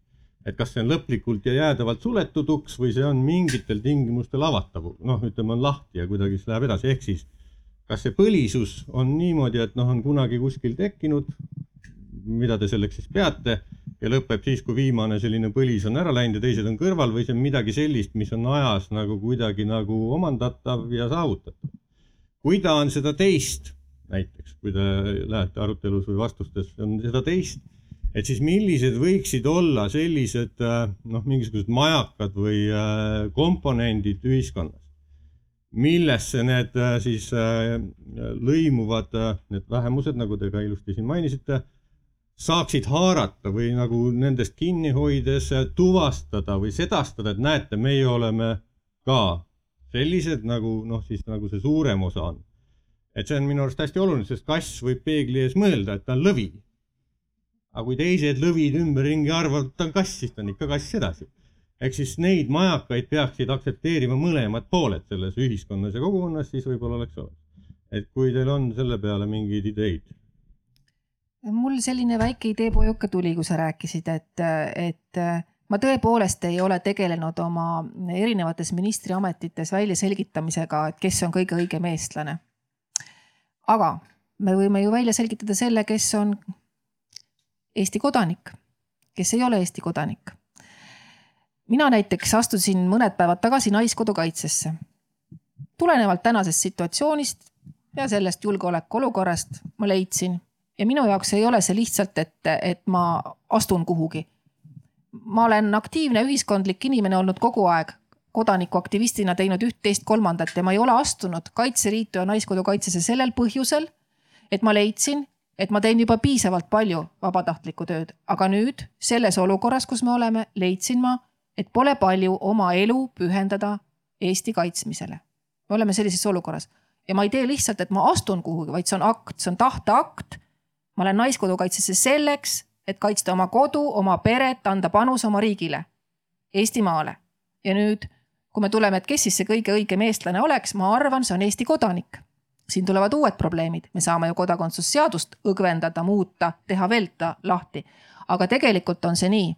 et kas see on lõplikult ja jäädavalt suletud uks või see on mingitel tingimustel avatav, noh, ütleme, on lahti ja kuidagi siis läheb edasi, ehk siis kas see põlisus on niimoodi, et noh, on kunagi kuskil tekkinud, mida te selleks siis peate ja lõpeb siis, kui viimane selline põlis on ära läinud ja teised on kõrval või see on midagi sellist, mis on ajas nagu kuidagi nagu omandatav ja saavutatav. kui ta on seda teist, näiteks kui te lähete arutelus või vastustes, on seda teist, et siis millised võiksid olla sellised noh, mingisugused majakad või äh, komponendid ühiskonnas, millesse need äh, siis lõimuvad, need vähemused, nagu te ka ilusti siin mainisite, saaksid haarata või nagu nendest kinni hoides tuvastada või sedastada, et näete, meie oleme ka sellised nagu noh, siis nagu see suurem osa on. et see on minu arust hästi oluline, sest kass võib peegli ees mõelda, et ta on lõvi. aga kui teised lõvid ümberringi arvavad, et ta on kass, siis ta on ikka kass edasi ehk siis neid majakaid peaksid aktsepteerima mõlemad pooled selles ühiskonnas ja kogukonnas, siis võib-olla oleks olemas. et kui teil on selle peale mingeid ideid? Mul selline väike ideepojuke tuli, kui sa rääkisid, et, et ma tõepoolest ei ole tegelenud oma erinevates ministriametites väljaselgitamisega, et kes on kõige õigem eestlane. aga me võime ju välja selgitada selle, kes on Eesti kodanik, kes ei ole Eesti kodanik mina näiteks astusin mõned päevad tagasi Naiskodukaitsesse. tulenevalt tänasest situatsioonist ja sellest julgeolekuolukorrast ma leidsin ja minu jaoks ei ole see lihtsalt, et, et ma astun kuhugi. ma olen aktiivne ühiskondlik inimene olnud kogu aeg, kodanikuaktivistina teinud üht-teist kolmandat ja ma ei ole astunud Kaitseliitu ja Naiskodukaitsesse sellel põhjusel, et ma leidsin, et ma teen juba piisavalt palju vabatahtlikku tööd, aga nüüd selles olukorras, kus me oleme, leidsin ma, et pole palju oma elu pühendada Eesti kaitsmisele. me oleme sellises olukorras ja ma ei tee lihtsalt, et ma astun kuhugi, vaid see on akt, see on tahteakt. Ma olen Naiskodukaitsesse selleks, et kaitsta oma kodu, oma peret, anda panus oma riigile, Eestimaale. ja nüüd, kui me tuleme, et kes siis see kõige õigem eestlane oleks, ma arvan, see on Eesti kodanik. siin tulevad uued probleemid, me saame ju kodakondsusseadust õgvendada, muuta, teha veel ta lahti. aga tegelikult on see nii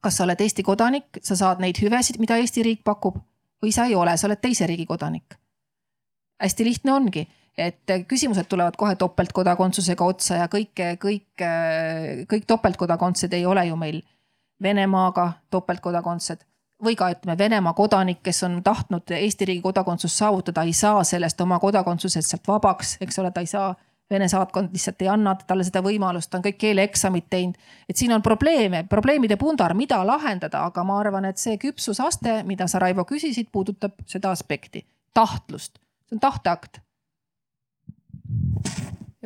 kas sa oled Eesti kodanik, sa saad neid hüvesid, mida Eesti riik pakub või sa ei ole, sa oled teise riigi kodanik. hästi lihtne ongi, et küsimused tulevad kohe topeltkodakondsusega otsa ja kõike, kõik, kõik topeltkodakondsed ei ole ju meil Venemaaga topeltkodakondsed. Või ka ütleme, Venemaa kodanik, kes on tahtnud Eesti riigi kodakondsust saavutada, ei saa sellest oma kodakondsusest sealt vabaks, eks ole, ta ei saa Vene saatkond lihtsalt ei anna talle seda võimalust, ta on kõik keeleeksamid teinud. et siin on probleeme, probleemide pundar, mida lahendada, aga ma arvan, et see küpsusaste, mida sa, Raivo, küsisid, puudutab seda aspekti, tahtlust, see on tahteakt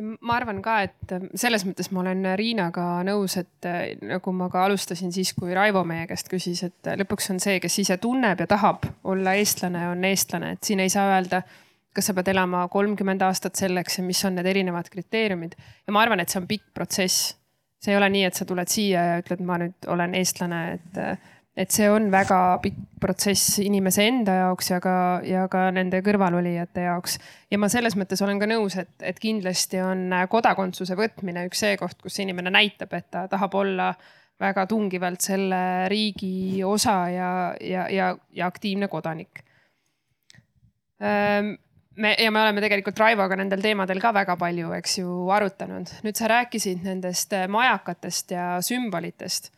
ma arvan ka, et selles mõttes ma olen Riinaga nõus, et nagu ma ka alustasin siis, kui Raivo meie käest küsis, et lõpuks on see, kes ise tunneb ja tahab olla eestlane, on eestlane, et siin ei saa öelda kas sa pead elama kolmkümmend aastat selleks ja mis on need erinevad kriteeriumid. ja ma arvan, et see on pikk protsess. see ei ole nii, et sa tuled siia ja ütled, ma nüüd olen eestlane, et, et see on väga pikk protsess inimese enda jaoks ja ka, ja ka nende kõrvalolijate jaoks. ja ma selles mõttes olen ka nõus, et, et kindlasti on kodakondsuse võtmine üks see koht, kus inimene näitab, et ta tahab olla väga tungivalt selle riigi osa ja, ja, ja, ja aktiivne kodanik ehm, me ja me oleme tegelikult Raivoga nendel teemadel ka väga palju, eks ju, arutanud. nüüd sa rääkisid nendest äh, majakatest ja sümbolitest.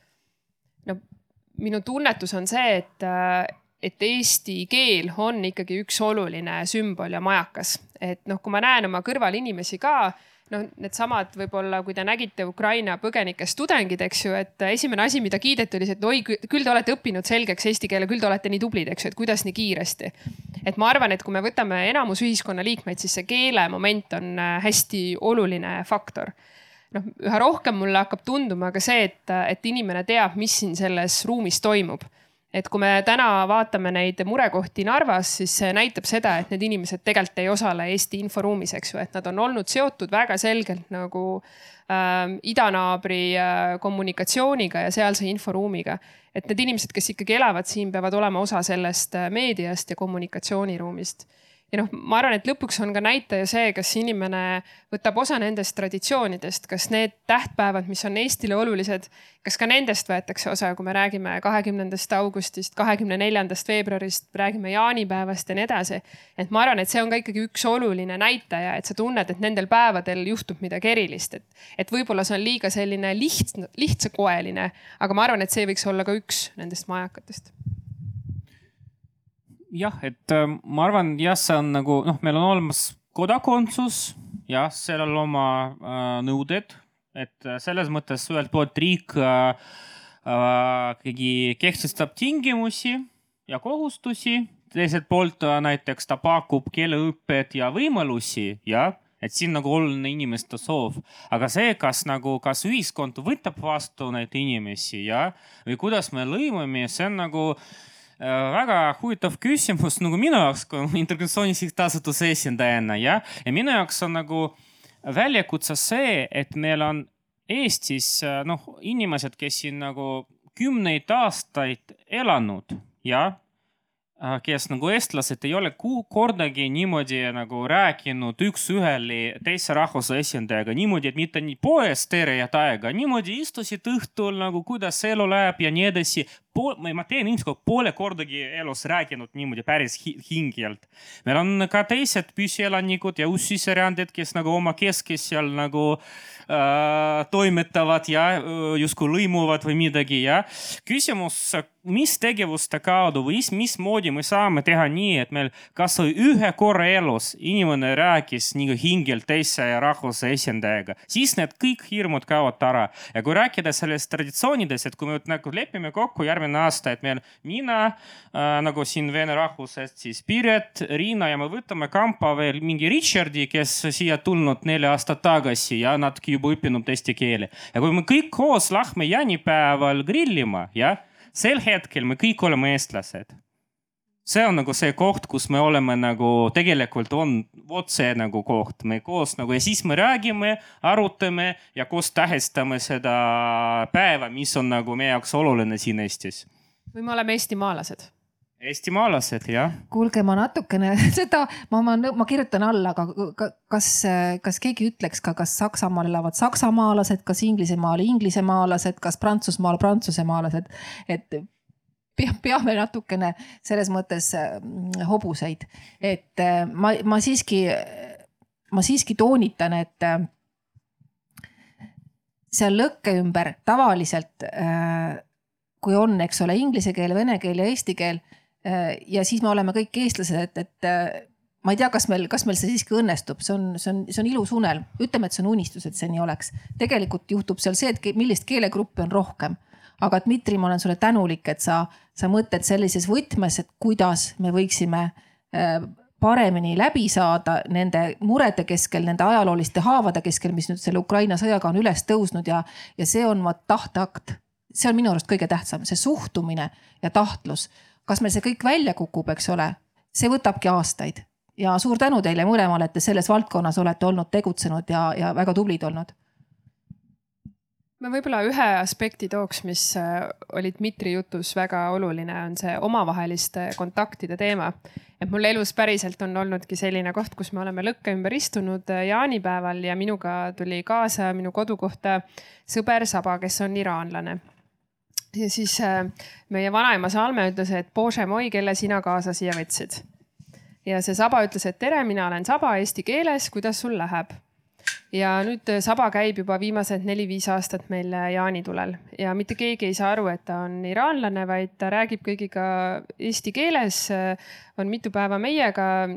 Minu tunnetus on see, et, äh, et eesti keel on ikkagi üks oluline sümbol ja majakas. et noh, kui ma näen oma kõrval inimesi ka noh, needsamad võib-olla, kui te nägite Ukraina põgenikest tudengid, eks ju, et esimene asi, mida kiideti, oli see, et oi, küll te olete õppinud selgeks eesti keele, küll te olete nii tublid, eks ju, et kuidas nii kiiresti. et ma arvan, et kui me võtame enamus ühiskonnaliikmeid, siis see keele moment on äh, hästi oluline faktor noh, üha rohkem mulle hakkab tunduma ka see, et, et inimene teab, mis siin selles ruumis toimub. Et kui me täna vaatame neid murekohti Narvas, siis see näitab seda, et need inimesed tegelikult ei osale Eesti inforuumis, eks ju, et nad on olnud seotud väga selgelt nagu äh, idanaabri äh, kommunikatsiooniga ja sealse inforuumiga. et need inimesed, kes ikkagi elavad siin, peavad olema osa sellest äh, meediast ja kommunikatsiooniruumist ja noh, ma arvan, et lõpuks on ka näitaja see, kas inimene võtab osa nendest traditsioonidest, kas need tähtpäevad, mis on Eestile olulised, kas ka nendest võetakse osa, kui me räägime kahekümnendast augustist, kahekümne neljandast veebruarist, räägime jaanipäevast ja nii edasi. et ma arvan, et see on ka ikkagi üks oluline näitaja, et sa tunned, et nendel päevadel juhtub midagi erilist, et, et võib-olla see on liiga selline liht-, lihtsakoeline, aga ma arvan, et see võiks olla ka üks nendest majakatest jah, et äh, ma arvan, jah, see on nagu noh, meil on olemas kodakondsus, jah, sellel oma äh, nõuded, et äh, selles mõttes ühelt poolt riik äh, äh, ikkagi kehtestab tingimusi ja kohustusi teiselt poolt näiteks ta pakub keeleõpet ja võimalusi, jah et siin nagu oluline inimeste soov, aga see, kas nagu, kas ühiskond võtab vastu neid inimesi ja, või kuidas me lõimime, see on nagu äh, väga huvitav küsimus nagu minu jaoks integratsiooni sihtasutuse esindajana ja, ja minu jaoks on nagu väljakutse see, et meil on Eestis äh, noh, inimesed, kes siin nagu kümneid aastaid elanud ja Äh, kes nagu eestlased ei ole kordagi niimoodi nagu rääkinud üks-ühele teise rahvuse esindajaga niimoodi, et mitte nii poes tere ja taega, niimoodi istusid õhtul nagu kuidas elu läheb ja nii edasi. Pool, ma teen ilmselt poole kordagi elus rääkinud niimoodi päris hingelt. meil on ka teised püsielanikud ja uussisserändajad, kes nagu oma keskis seal nagu äh, toimetavad ja äh, justkui lõimuvad või midagi ja küsimus mis tegevuste kaudu või mismoodi me saame teha nii, et meil kasvõi ühe korra elus inimene rääkis nii hingelt teise rahvuse esindajaga, siis need kõik hirmud kaovad ära. ja kui rääkida sellest traditsioonidest, et kui me nagu lepime kokku järgmine aasta, et meil mina äh, nagu siin vene rahvusest, siis Piret, Riina ja me võtame kampa veel mingi Richardi, kes siia tulnud neli aastat tagasi ja natuke juba õppinud eesti keeli. ja kui me kõik koos lähme jaanipäeval grillima, jah sel hetkel me kõik oleme eestlased. See on nagu see koht, kus me oleme nagu tegelikult on vot see nagu koht, me koos nagu ja siis me räägime, arutame ja koos tähistame seda päeva, mis on nagu meie jaoks oluline siin Eestis. või me oleme eestimaalased eestimaalased, jah. kuulge, ma natukene (laughs) seda, ma, ma, ma kirjutan alla, aga kas, kas keegi ütleks ka, kas Saksamaal elavad saksamaalased, kas Inglismaal inglismaalased, kas Prantsusmaal prantsusemaalased, et peame natukene selles mõttes mm, hobuseid, et äh, ma, ma siiski, ma siiski toonitan, et äh, seal lõkke ümber tavaliselt äh, kui on, eks ole, inglise keel, vene keel ja eesti keel ja siis me oleme kõik eestlased, et, et ma ei tea, kas meil, kas meil see siiski õnnestub, see on, see on, see on ilus unelm, ütleme, et see on unistus, et see nii oleks. tegelikult juhtub seal see, et millist keelegruppi on rohkem. Aga Dmitri, ma olen sulle tänulik, et sa, sa mõtled sellises võtmes, et kuidas me võiksime äh, paremini läbi saada nende murede keskel, nende ajalooliste haavade keskel, mis nüüd selle Ukraina sõjaga on üles tõusnud ja, ja see on vaat tahteakt. see on minu arust kõige tähtsam, see suhtumine ja tahtlus kas meil see kõik välja kukub, eks ole, see võtabki aastaid ja suur tänu teile mõlemale, et te selles valdkonnas olete olnud tegutsenud ja, ja väga tublid olnud. Ma võib-olla ühe aspekti tooks, mis äh, oli Dmitri jutus väga oluline, on see omavaheliste kontaktide teema. et mul elus päriselt on olnudki selline koht, kus me oleme lõkke ümber istunud äh, jaanipäeval ja minuga tuli kaasa minu kodukohta sõber Saba, kes on iraanlane ja siis äh, meie vanaema Salme ütles, et Bože moi, kelle sina kaasa siia võtsid. ja see Saba ütles, et tere, mina olen Saba eesti keeles, kuidas sul läheb? Ja nüüd äh, Saba käib juba viimased neli-viis aastat meil äh, jaanitulel ja mitte keegi ei saa aru, et ta on iraanlane, vaid ta räägib kõigiga eesti keeles. on mitu päeva meiega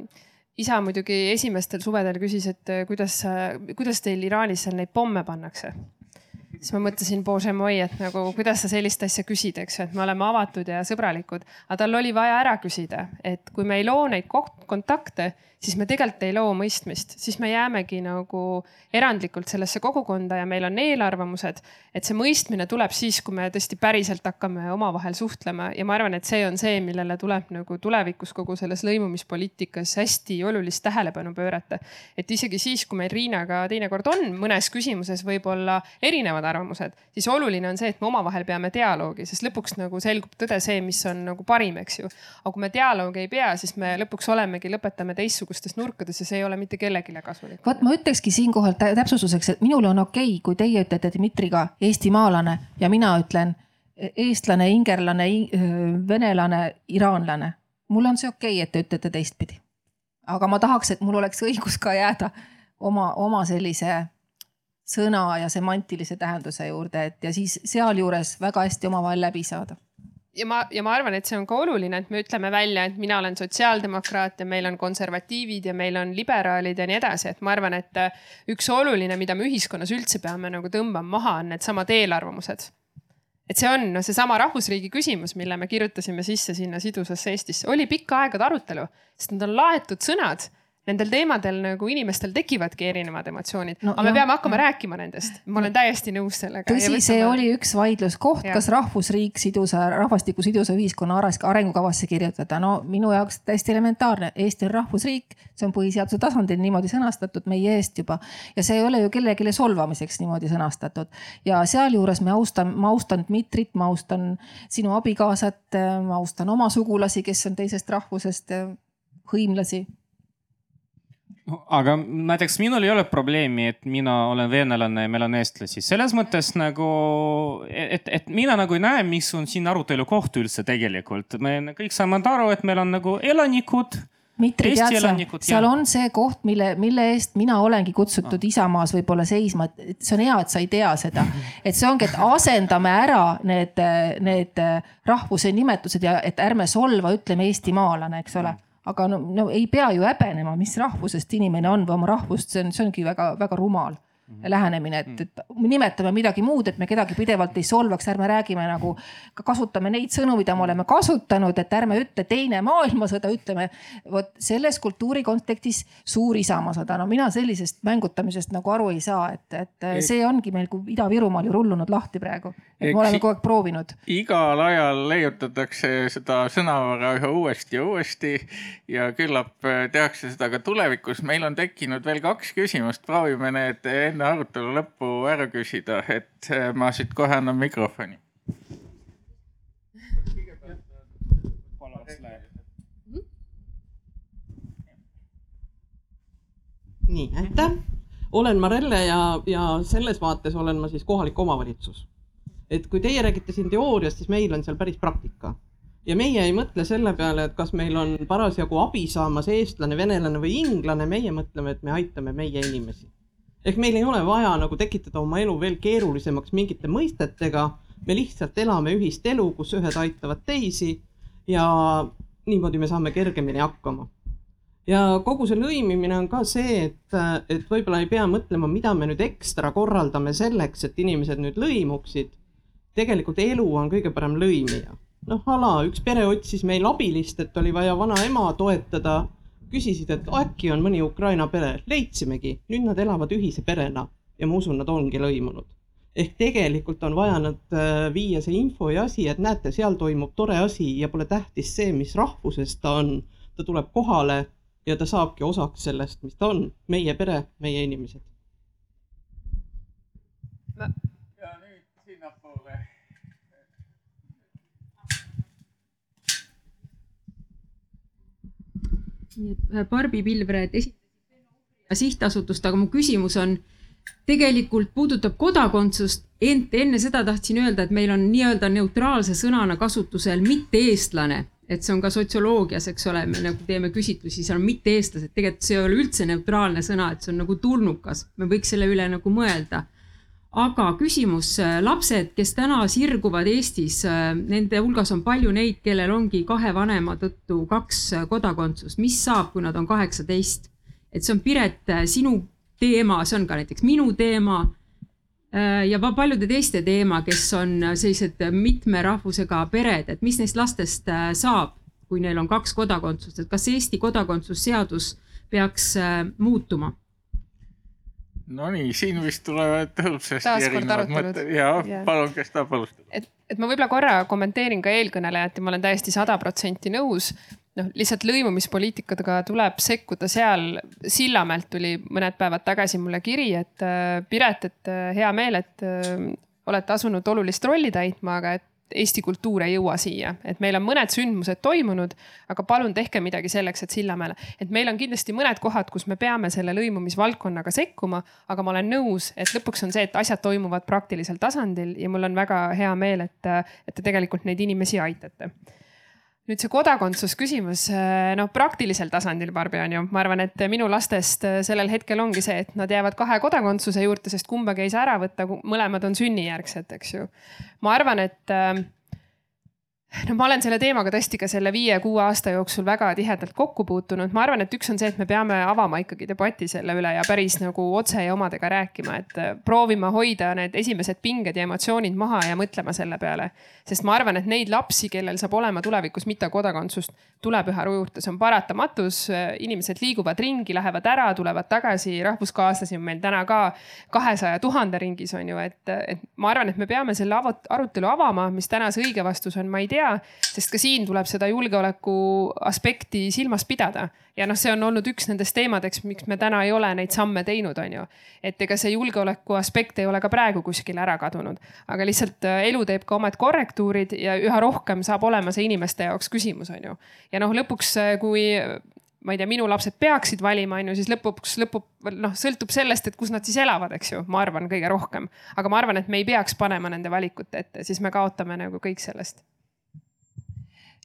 isa muidugi esimestel suvedel küsis, et kuidas, kuidas teil Iraanis seal neid pomme pannakse siis ma mõtlesin, et nagu kuidas sa sellist asja küsid, eks ju, et me oleme avatud ja sõbralikud. aga tal oli vaja ära küsida, et kui me ei loo neid kontakte, siis me tegelikult ei loo mõistmist, siis me jäämegi nagu erandlikult sellesse kogukonda ja meil on eelarvamused. et see mõistmine tuleb siis, kui me tõesti päriselt hakkame omavahel suhtlema ja ma arvan, et see on see, millele tuleb nagu tulevikus kogu selles lõimumispoliitikas hästi olulist tähelepanu pöörata. et isegi siis, kui meil Riinaga teinekord on mõnes küsimuses võib-olla erinevad arvamused, siis oluline on see, et me omavahel peame dialoogi, sest lõpuks nagu selgub tõde see, mis on nagu parim, eks ju. aga kui me dialoogi ei pea, siis me lõpuks olemegi, lõpetame teistsuguse teistsugustes nurkades ja see ei ole mitte kellelegi kasulik. vot ma ütlekski siinkohal täpsustuseks, et minul on okei okay,, kui teie ütlete Dmitriga eestimaalane ja mina ütlen eestlane, ingerlane, venelane, iraanlane. mul on see okei okay,, et te ütlete teistpidi. aga ma tahaks, et mul oleks õigus ka jääda oma, oma sellise sõna ja semantilise tähenduse juurde, et ja siis sealjuures väga hästi omavahel läbi saada ja ma, ja ma arvan, et see on ka oluline, et me ütleme välja, et mina olen sotsiaaldemokraat ja meil on konservatiivid ja meil on liberaalid ja nii edasi, et ma arvan, et äh, üks oluline, mida me ühiskonnas üldse peame nagu tõmbama maha, on needsamad eelarvamused. et see on no, seesama rahvusriigi küsimus, mille me kirjutasime sisse sinna sidusasse Eestisse, oli pikka aega arutelu, sest need on laetud sõnad nendel teemadel nagu inimestel tekivadki erinevad emotsioonid no,, aga me jah, peame hakkama rääkima nendest. ma olen täiesti nõus sellega. tõsi, see oli üks vaidluskoht, kas rahvusriik sidusa, rahvastiku sidusa ühiskonna arengukavasse kirjutada. no minu jaoks täiesti elementaarne, Eesti on rahvusriik, see on põhiseaduse tasandil niimoodi sõnastatud meie eest juba ja see ei ole ju kellelegi solvamiseks niimoodi sõnastatud. ja sealjuures me austan, ma austan Dmitrit, ma austan sinu abikaasat, ma austan oma sugulasi, kes on teisest rahvusest, hõimlasi aga näiteks minul ei ole probleemi, et mina olen venelane ja meil on eestlasi, selles mõttes nagu, et, et mina nagu ei näe, mis on siin arutelu koht üldse tegelikult. me kõik saame aru, et meil on nagu elanikud. Dmitri, tead sa, seal on see koht, mille, mille eest mina olengi kutsutud Isamaas võib-olla seisma, et see on hea, et sa ei tea seda. et see ongi, et asendame ära need, need rahvuse nimetused ja et ärme solva, ütleme eestimaalane, eks ole aga no, no ei pea ju häbenema, mis rahvusest inimene on või oma rahvust, see on, see ongi väga-väga rumal mm -hmm. lähenemine, et, Mhm. et nimetame midagi muud, et me kedagi pidevalt ei solvaks, ärme räägime nagu, kasutame neid sõnu, mida me oleme kasutanud, et ärme ütle teine maailmasõda, ütleme vot selles kultuuri kontekstis suur Isamaasõda. no mina sellisest mängutamisest nagu aru ei saa, et, et see ongi meil kui Ida-Virumaal ju rullunud lahti praegu. et me oleme kogu aeg proovinud. igal ajal leiutatakse seda sõnavara üha uuesti ja uuesti ja küllap eh, tehakse seda ka tulevikus. meil on tekkinud veel kaks küsimust, proovime need enne arutelu lõppu ära küsida, et eh, ma siit kohe annan mikrofoni. nii, aitäh. olen Marelle ja, ja selles vaates olen ma siis kohalik omavalitsus. et kui teie räägite siin teooriast, siis meil on seal päris praktika. ja meie ei mõtle selle peale, et kas meil on parasjagu abi saamas eestlane, venelane või inglane, meie mõtleme, et me aitame meie inimesi. Ehk meil ei ole vaja nagu tekitada oma elu veel keerulisemaks mingite mõistetega. me lihtsalt elame ühist elu, kus ühed aitavad teisi ja niimoodi me saame kergemini hakkama ja kogu see lõimimine on ka see, et, et võib-olla ei pea mõtlema, mida me nüüd ekstra korraldame selleks, et inimesed nüüd lõimuksid. tegelikult elu on kõige parem lõimija. noh, ala, üks pere otsis meil abilist, et oli vaja vanaema toetada. Küsisid, et äkki on mõni Ukraina pere, leidsimegi, nüüd nad elavad ühise perena ja ma usun, nad ongi lõimunud. ehk tegelikult on vaja nad äh, viia see info ja asi, et näete, seal toimub tore asi ja pole tähtis see, mis rahvusest ta on. ta tuleb kohale ja ta saabki osaks sellest, mis ta on, meie pere, meie inimesed. ja nüüd sinnapoole. Nii et äh, Barbi Pilvred esitasid sihtasutust, aga mu küsimus on, tegelikult puudutab kodakondsust, ent enne seda tahtsin öelda, et meil on nii-öelda neutraalse sõnana kasutusel mitte-eestlane et see on ka sotsioloogias, eks ole, me nagu teeme küsitlusi, seal on mitte-eestlased, tegelikult see ei ole üldse neutraalne sõna, et see on nagu tulnukas, me võiks selle üle nagu mõelda. Aga küsimus, lapsed, kes täna sirguvad Eestis, nende hulgas on palju neid, kellel ongi kahe vanema tõttu kaks kodakondsust, mis saab, kui nad on kaheksateist? et see on Piret, sinu teema, see on ka näiteks minu teema ja paljude teiste teema, kes on sellised mitme rahvusega pered, et mis neist lastest saab, kui neil on kaks kodakondsust, et kas Eesti kodakondsusseadus peaks muutuma? Nonii, siin vist tulevad hõlpsasti erinevad mõtted ja yeah. palun, kes tahab alustada? et, et ma võib-olla korra kommenteerin ka eelkõnelejat ja ma olen täiesti sada protsenti nõus noh, lihtsalt lõimumispoliitikaga tuleb sekkuda seal. Sillamäelt tuli mõned päevad tagasi mulle kiri, et äh, Piret, et äh, hea meel, et äh, olete asunud olulist rolli täitma, aga et Eesti kultuur ei jõua siia, et meil on mõned sündmused toimunud, aga palun tehke midagi selleks, et Sillamäele, et meil on kindlasti mõned kohad, kus me peame selle lõimumisvaldkonnaga sekkuma, aga ma olen nõus, et lõpuks on see, et asjad toimuvad praktilisel tasandil ja mul on väga hea meel, et, et te tegelikult neid inimesi aitate nüüd see kodakondsusküsimus, noh praktilisel tasandil, Barbi on ju, ma arvan, et minu lastest sellel hetkel ongi see, et nad jäävad kahe kodakondsuse juurde, sest kumbagi ei saa ära võtta, mõlemad on sünnijärgsed, eks ju. ma arvan, et no ma olen selle teemaga tõesti ka selle viie-kuue aasta jooksul väga tihedalt kokku puutunud, ma arvan, et üks on see, et me peame avama ikkagi debati selle üle ja päris nagu otse ja omadega rääkima, et äh, proovima hoida need esimesed pinged ja emotsioonid maha ja mõtlema selle peale. sest ma arvan, et neid lapsi, kellel saab olema tulevikus mittekodakondsust, tuleb üha juurde, see on paratamatus. inimesed liiguvad ringi, lähevad ära, tulevad tagasi, rahvuskaaslasi on meil täna ka kahesaja tuhande ringis on ju, et, et ma arvan, et me peame selle arutelu avama, mis täna see õige vastus on, ma ei tea tea, sest ka siin tuleb seda julgeoleku aspekti silmas pidada. ja noh, see on olnud üks nendest teemadeks, miks me täna ei ole neid samme teinud, on ju. et ega see julgeoleku aspekt ei ole ka praegu kuskile ära kadunud, aga lihtsalt äh, elu teeb ka omad korrektuurid ja üha rohkem saab olema see inimeste jaoks küsimus, on ju. ja noh, lõpuks, äh, kui ma ei tea, minu lapsed peaksid valima, on ju, siis lõpuks lõpub, noh, sõltub sellest, et kus nad siis elavad, eks ju, ma arvan kõige rohkem. aga ma arvan, et me ei peaks panema nende valikute ette, siis me kaotame nagu kõik sellest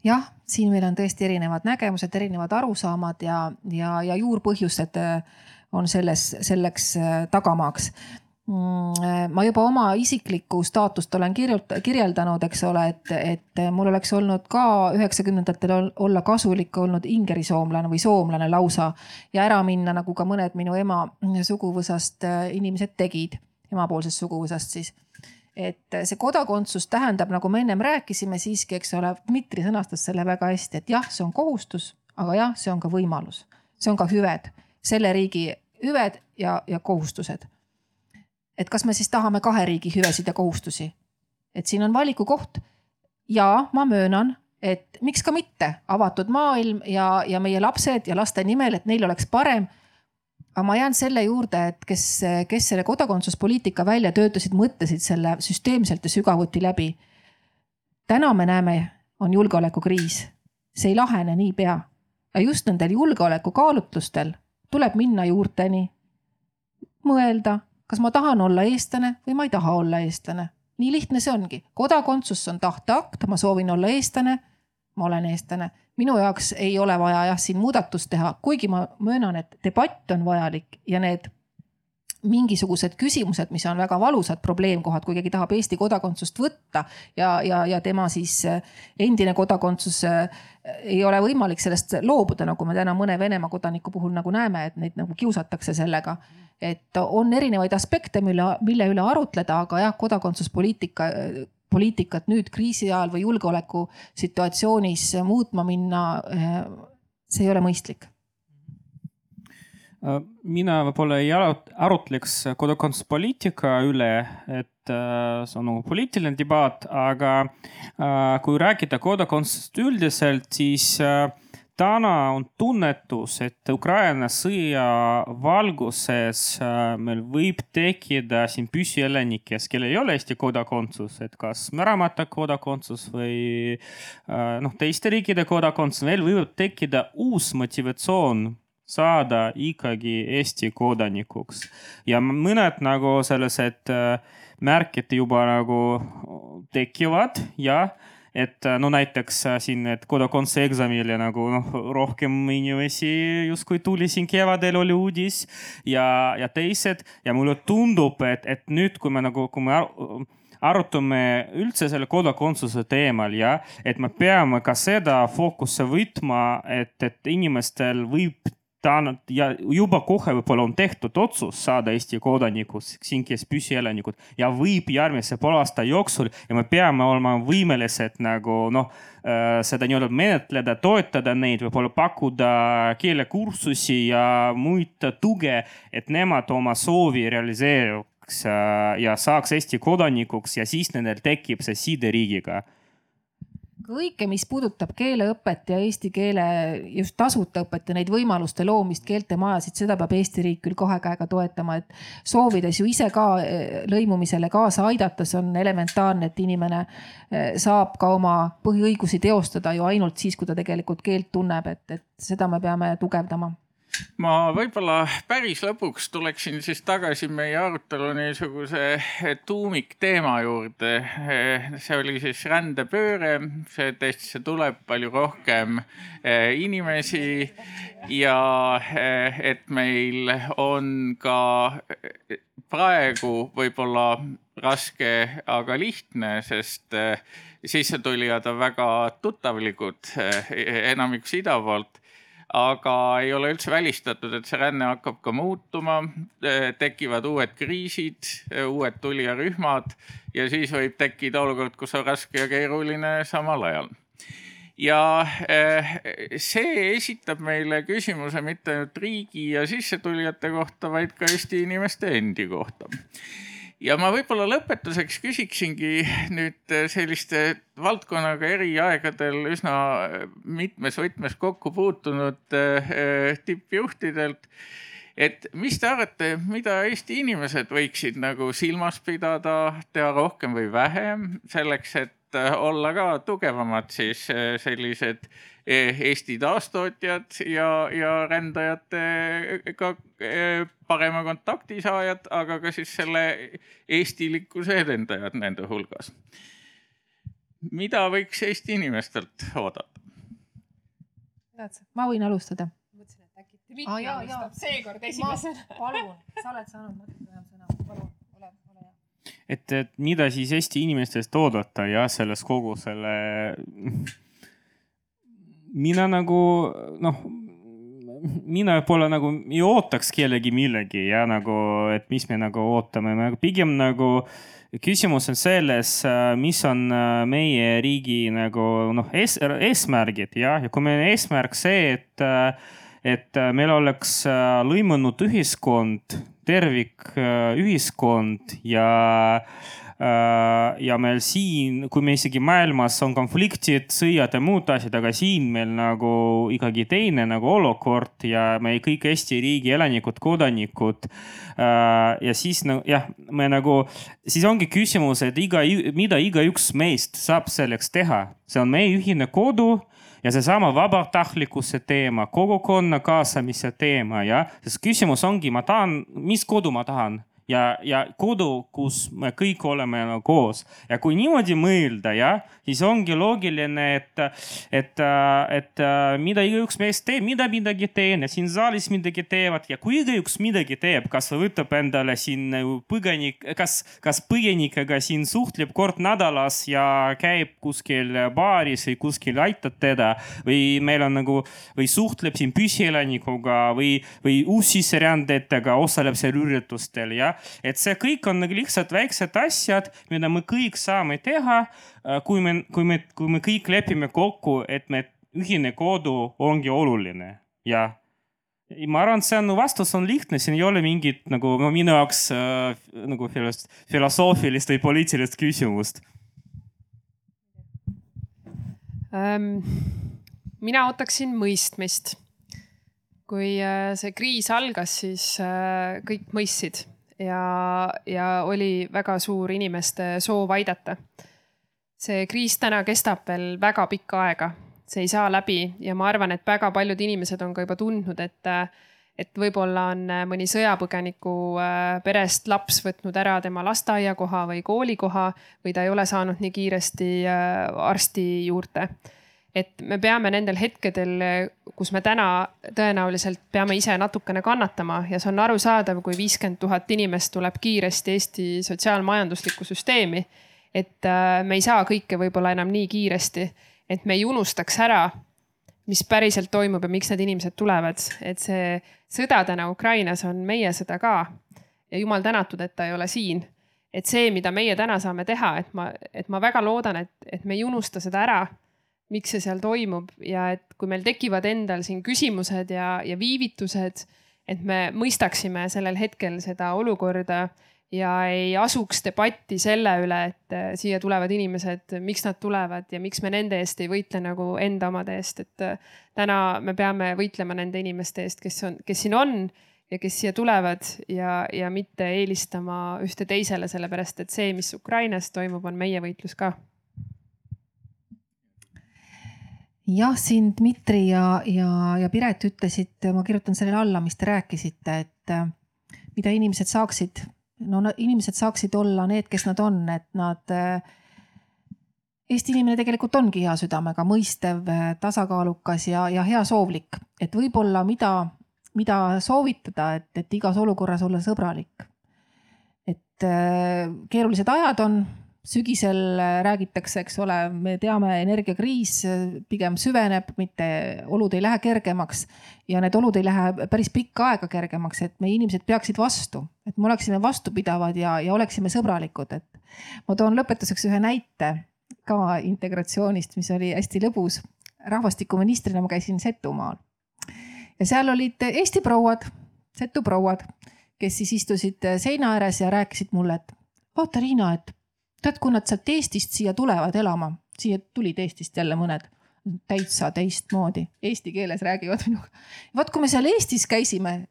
jah, siin meil on tõesti erinevad nägemused, erinevad arusaamad ja, ja, ja juurpõhjused äh, on selles, selleks äh, tagamaaks. Mm, äh, ma juba oma isiklikku staatust olen kirjut-, kirjeldanud, eks ole, et, et mul oleks olnud ka üheksakümnendatel olla kasulik olnud ingerisoomlane või soomlane lausa ja ära minna, nagu ka mõned minu ema suguvõsast inimesed tegid, emapoolsest suguvõsast siis et see kodakondsus tähendab, nagu me ennem rääkisime siiski, eks ole, Dmitri sõnastas selle väga hästi, et jah, see on kohustus, aga jah, see on ka võimalus, see on ka hüved, selle riigi hüved ja, ja kohustused. et kas me siis tahame kahe riigi hüvesid ja kohustusi? et siin on valiku koht. ja ma möönan, et miks ka mitte avatud maailm ja, ja meie lapsed ja laste nimel, et neil oleks parem aga ma jään selle juurde, et kes, kes selle kodakondsuspoliitika välja töötasid, mõtlesid selle süsteemselt ja sügavuti läbi. täna me näeme, on julgeolekukriis, see ei lahene niipea ja just nendel julgeolekukaalutlustel tuleb minna juurteni. mõelda, kas ma tahan olla eestlane või ma ei taha olla eestlane. nii lihtne see ongi, kodakondsus on tahteakt, ma soovin olla eestlane. Ma olen eestlane minu jaoks ei ole vaja jah siin muudatust teha, kuigi ma möönan, et debatt on vajalik ja need mingisugused küsimused, mis on väga valusad probleemkohad, kui keegi tahab Eesti kodakondsust võtta ja, ja, ja tema siis eh, endine kodakondsus eh, ei ole võimalik sellest loobuda, nagu me täna mõne Venemaa kodaniku puhul nagu näeme, et neid nagu kiusatakse sellega. et on erinevaid aspekte, mille, mille üle arutleda, aga jah, kodakondsuspoliitika poliitikat nüüd kriisi ajal või julgeoleku situatsioonis muutma minna, eh, see ei ole mõistlik. Äh, mina võib-olla ei arutleks kodakondsuspoliitika üle, et äh, see on nagu poliitiline debatt, aga äh, kui rääkida kodakondsusest üldiselt, siis täna on tunnetus, et Ukraina sõja valguses äh, meil võib tekkida siin püsielanikes, kellel ei ole Eesti kodakondsus, et kas määramata kodakondsus või äh, noh, teiste riikide kodakondsus, veel võib tekkida uus motivatsioon saada ikkagi Eesti kodanikuks. Ja mõned nagu sellised äh, märkid juba nagu tekivad ja et äh, no näiteks äh, siin, et kodakondsuse eksamile nagu noh, rohkem inimesi justkui tuli siin kevadel oli uudis ja, ja teised. Ja mulle tundub, et, et nüüd, kui me nagu, kui me arutame üldse selle kodakondsuse teemal ja et me peame ka seda fookusse võtma, et, et inimestel võib ta on ja juba kohe võib-olla on tehtud otsus saada Eesti kodanikuks, siin kes püsielanikud ja võib järgmise poole aasta jooksul ja me peame olema võimelised nagu noh äh,, seda nii-öelda menetleda, toetada neid, võib-olla pakkuda keelekursusi ja muid tuge, et nemad oma soovi realiseeruks äh, ja saaks Eesti kodanikuks ja siis nendel tekib see side riigiga kõike, mis puudutab keeleõpet ja eesti keele just tasuta õpet ja neid võimaluste loomist, keeltemajasid, seda peab Eesti riik küll kahe käega toetama, et soovides ju ise ka eh, lõimumisele kaasa aidata, see on elementaarne, et inimene eh, saab ka oma põhiõigusi teostada ju ainult siis, kui ta tegelikult keelt tunneb, et, et seda me peame tugevdama ma võib-olla päris lõpuks tuleksin siis tagasi meie arutelu niisuguse tuumikteema juurde. see oli siis rändepööre, see, Eestisse tuleb palju rohkem eh, inimesi ja eh, et meil on ka eh, praegu võib-olla raske, aga lihtne, sest sissetulijad on väga tuttavlikud, enamikus ida poolt aga ei ole üldse välistatud, et see ränne hakkab ka muutuma, tekivad uued kriisid, uued tulijarühmad ja siis võib tekkida olukord, kus on raske ja keeruline samal ajal. Ja eh, see esitab meile küsimuse mitte ainult riigi ja sissetulijate kohta, vaid ka Eesti inimeste endi kohta ja ma võib-olla lõpetuseks küsiksingi nüüd äh, selliste valdkonnaga eri aegadel üsna äh, mitmes võtmes kokku puutunud äh, tippjuhtidelt. et mis te arvate, mida Eesti inimesed võiksid nagu silmas pidada, teha rohkem või vähem selleks, et olla ka tugevamad siis sellised Eh, Eesti taastootjad ja, ja rändajatega parema kontakti saajad, aga ka siis selle eestilikkuse edendajad nende hulgas. mida võiks Eesti inimestelt oodata? ma võin alustada. mõtlesin, et äkki Dmitri ah, alustab seekord esimesena. palun, sa oled saanud natuke vähem sõna, palun. Et, et mida siis Eesti inimestest oodata jah, selles kogu selle mina nagu noh, mina pole nagu, ei ootaks kellegi millegi ja nagu, et mis me nagu ootame, me pigem nagu küsimus on selles, mis on meie riigi nagu noh ees, eesmärgid jah, ja kui meil on eesmärk see, et, et meil oleks lõimunud ühiskond, tervik ühiskond ja Äh, ja meil siin, kui me isegi maailmas on konfliktid, sõjad ja muud asjad, aga siin meil nagu ikkagi teine nagu olukord ja me kõik Eesti riigi elanikud, kodanikud. Äh, ja siis nagu jah, me nagu, siis ongi küsimus, et iga, mida igaüks meist saab selleks teha, see on meie ühine kodu ja seesama vabatahtlikkuse teema, kogukonna kaasamise teema, jah. sest küsimus ongi, ma tahan, mis kodu ma tahan ja, ja kodu, kus me kõik oleme nagu koos. Ja kui niimoodi mõelda, jah, siis ongi loogiline, et, et, et mida igaüks meist teeb, mida midagi teen ja siin saalis midagi teevad. Ja kui igaüks midagi teeb, kas võtab endale siin nagu põgenik, kas, kas põgenikega siin suhtleb kord nädalas ja käib kuskil baaris või kuskil aitab teda või meil on nagu või suhtleb siin püsielanikuga või, või uussisserändajatega, osaleb seal üritustel ja et see kõik on nagu lihtsalt väiksed asjad, mida me kõik saame teha, äh, kui me, kui me, kui me kõik lepime kokku, et me ühine kodu ongi oluline ja ma arvan, et see on, vastus on lihtne, siin ei ole mingit nagu minu jaoks äh, nagu filosoofilist või poliitilist küsimust ähm,. mina ootaksin mõistmist. kui äh, see kriis algas, siis äh, kõik mõistsid ja, ja oli väga suur inimeste soov aidata. see kriis täna kestab veel väga pikka aega, see ei saa läbi ja ma arvan, et väga paljud inimesed on ka juba tundnud, et et võib-olla on mõni sõjapõgeniku äh, perest laps võtnud ära tema lasteaiakoha või koolikoha või ta ei ole saanud nii kiiresti äh, arsti juurde et me peame nendel hetkedel, kus me täna tõenäoliselt peame ise natukene kannatama ja see on arusaadav, kui viiskümmend tuhat inimest tuleb kiiresti Eesti sotsiaalmajanduslikku süsteemi. et äh, me ei saa kõike võib-olla enam nii kiiresti, et me ei unustaks ära, mis päriselt toimub ja miks need inimesed tulevad, et see sõda täna Ukrainas on meie sõda ka. ja jumal tänatud, et ta ei ole siin. et see, mida meie täna saame teha, et ma, et ma väga loodan, et, et me ei unusta seda ära miks see seal toimub ja et kui meil tekivad endal siin küsimused ja, ja viivitused, et me mõistaksime sellel hetkel seda olukorda ja ei asuks debatti selle üle, et äh, siia tulevad inimesed, miks nad tulevad ja miks me nende eest ei võitle nagu enda omade eest, et äh, täna me peame võitlema nende inimeste eest, kes on, kes siin on ja kes siia tulevad ja, ja mitte eelistama ühte teisele, sellepärast et see, mis Ukrainas toimub, on meie võitlus ka jah, siin Dmitri ja, ja, ja Piret ütlesid, ma kirjutan sellele alla, mis te rääkisite, et äh, mida inimesed saaksid, no inimesed saaksid olla need, kes nad on, et nad. Äh, Eesti inimene tegelikult ongi hea südamega, mõistev, äh, tasakaalukas ja, ja heasoovlik, et võib-olla mida, mida soovitada, et, et igas olukorras olla sõbralik. et keerulised ajad on sügisel räägitakse, eks ole, me teame, energiakriis pigem süveneb, mitte olud ei lähe kergemaks. Ja need olud ei lähe päris pikka aega kergemaks, et meie inimesed peaksid vastu, et me oleksime vastupidavad ja, ja oleksime sõbralikud, et ma toon lõpetuseks ühe näite ka integratsioonist, mis oli hästi lõbus. rahvastikuministrina ma käisin Setumaal ja seal olid Eesti prouad, Setu prouad, kes siis istusid seina ääres ja rääkisid mulle, et vaata, Riina, et tead, kui nad sealt Eestist siia tulevad elama, siia tulid Eestist jälle mõned täitsa teistmoodi, eesti keeles räägivad minuga. vaat kui me seal Eestis käisime,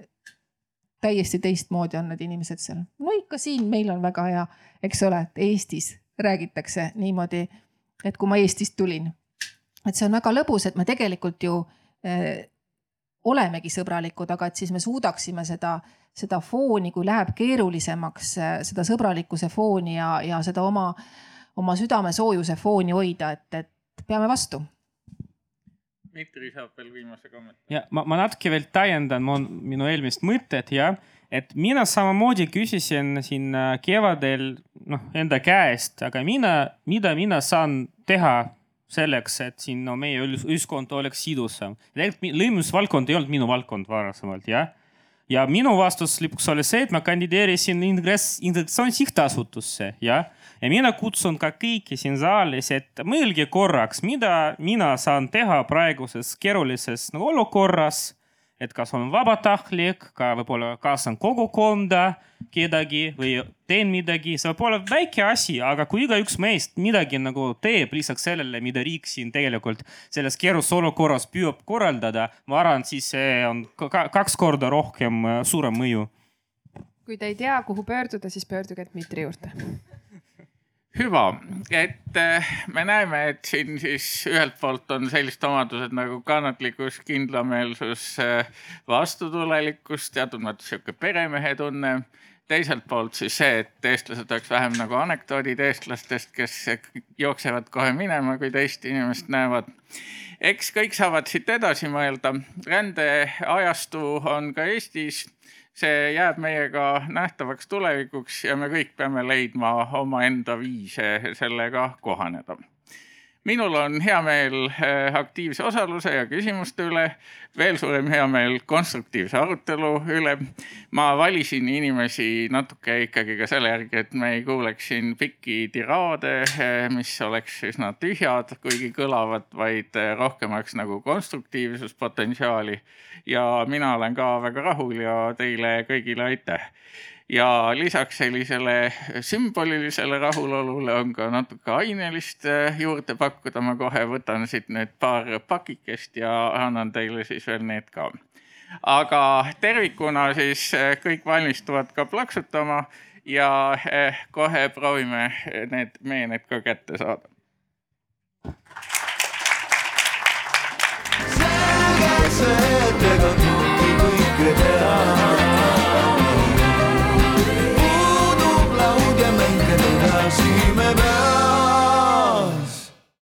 täiesti teistmoodi on need inimesed seal. no ikka siin meil on väga hea, eks ole, et Eestis räägitakse niimoodi, et kui ma Eestist tulin. et see on väga lõbus, et me tegelikult ju äh, olemegi sõbralikud, aga et siis me suudaksime seda seda fooni, kui läheb keerulisemaks, seda sõbralikkuse fooni ja, ja seda oma, oma südamesoojuse fooni hoida, et, et peame vastu. Dmitri saab veel viimase kommentaari. ja ma, ma natuke veel täiendan mu, minu eelmist mõtet ja, et mina samamoodi küsisin siin äh, kevadel noh enda käest, aga mina, mida mina saan teha selleks, et siin no meie ühiskond oleks sidusam. tegelikult lõimumisvaldkond ei olnud minu valdkond varasemalt jah ja minu vastus lõpuks oli see, et ma kandideerisin integratsiooni sihtasutusse, jah. ja mina kutsun ka kõiki siin saalis, et mõelge korraks, mida mina saan teha praeguses keerulises nagu olukorras et kas on vabatahtlik, ka võib-olla kaasan kogukonda kedagi või teen midagi, see võib olla väike asi, aga kui igaüks meist midagi nagu teeb lisaks sellele, mida riik siin tegelikult selles keerulises olukorras püüab korraldada, ma arvan, siis see on kaks korda rohkem äh, suurem mõju. kui te ei tea, kuhu pöörduda, siis pöörduge Dmitri juurde hüva, et eh, me näeme, et siin siis ühelt poolt on sellised omadused nagu kannatlikkus, kindlameelsus, eh, vastutulelikkus, teatud mõttes sihuke peremehetunne. teiselt poolt siis see, et eestlased oleks vähem nagu anekdoodid eestlastest, kes jooksevad kohe minema, kui teist inimest näevad. eks kõik saavad siit edasi mõelda. rändeajastu on ka Eestis see jääb meiega nähtavaks tulevikuks ja me kõik peame leidma omaenda viise sellega kohaneda. Minul on hea meel eh, aktiivse osaluse ja küsimuste üle, veel suurem heameel konstruktiivse arutelu üle. ma valisin inimesi natuke ikkagi ka selle järgi, et me ei kuuleks siin pikki tiraade, eh, mis oleks üsna tühjad, kuigi kõlavad, vaid eh, rohkem oleks nagu konstruktiivsuspotentsiaali ja mina olen ka väga rahul ja teile kõigile aitäh ja lisaks sellisele sümbolilisele rahulolule on ka natuke ainelist eh, juurde pakkuda. ma kohe võtan siit nüüd paar pakikest ja annan teile siis veel need ka. aga tervikuna siis eh, kõik valmistuvad ka plaksutama ja eh, kohe proovime need meened ka kätte saada. selge see, et ega kõike kõike teha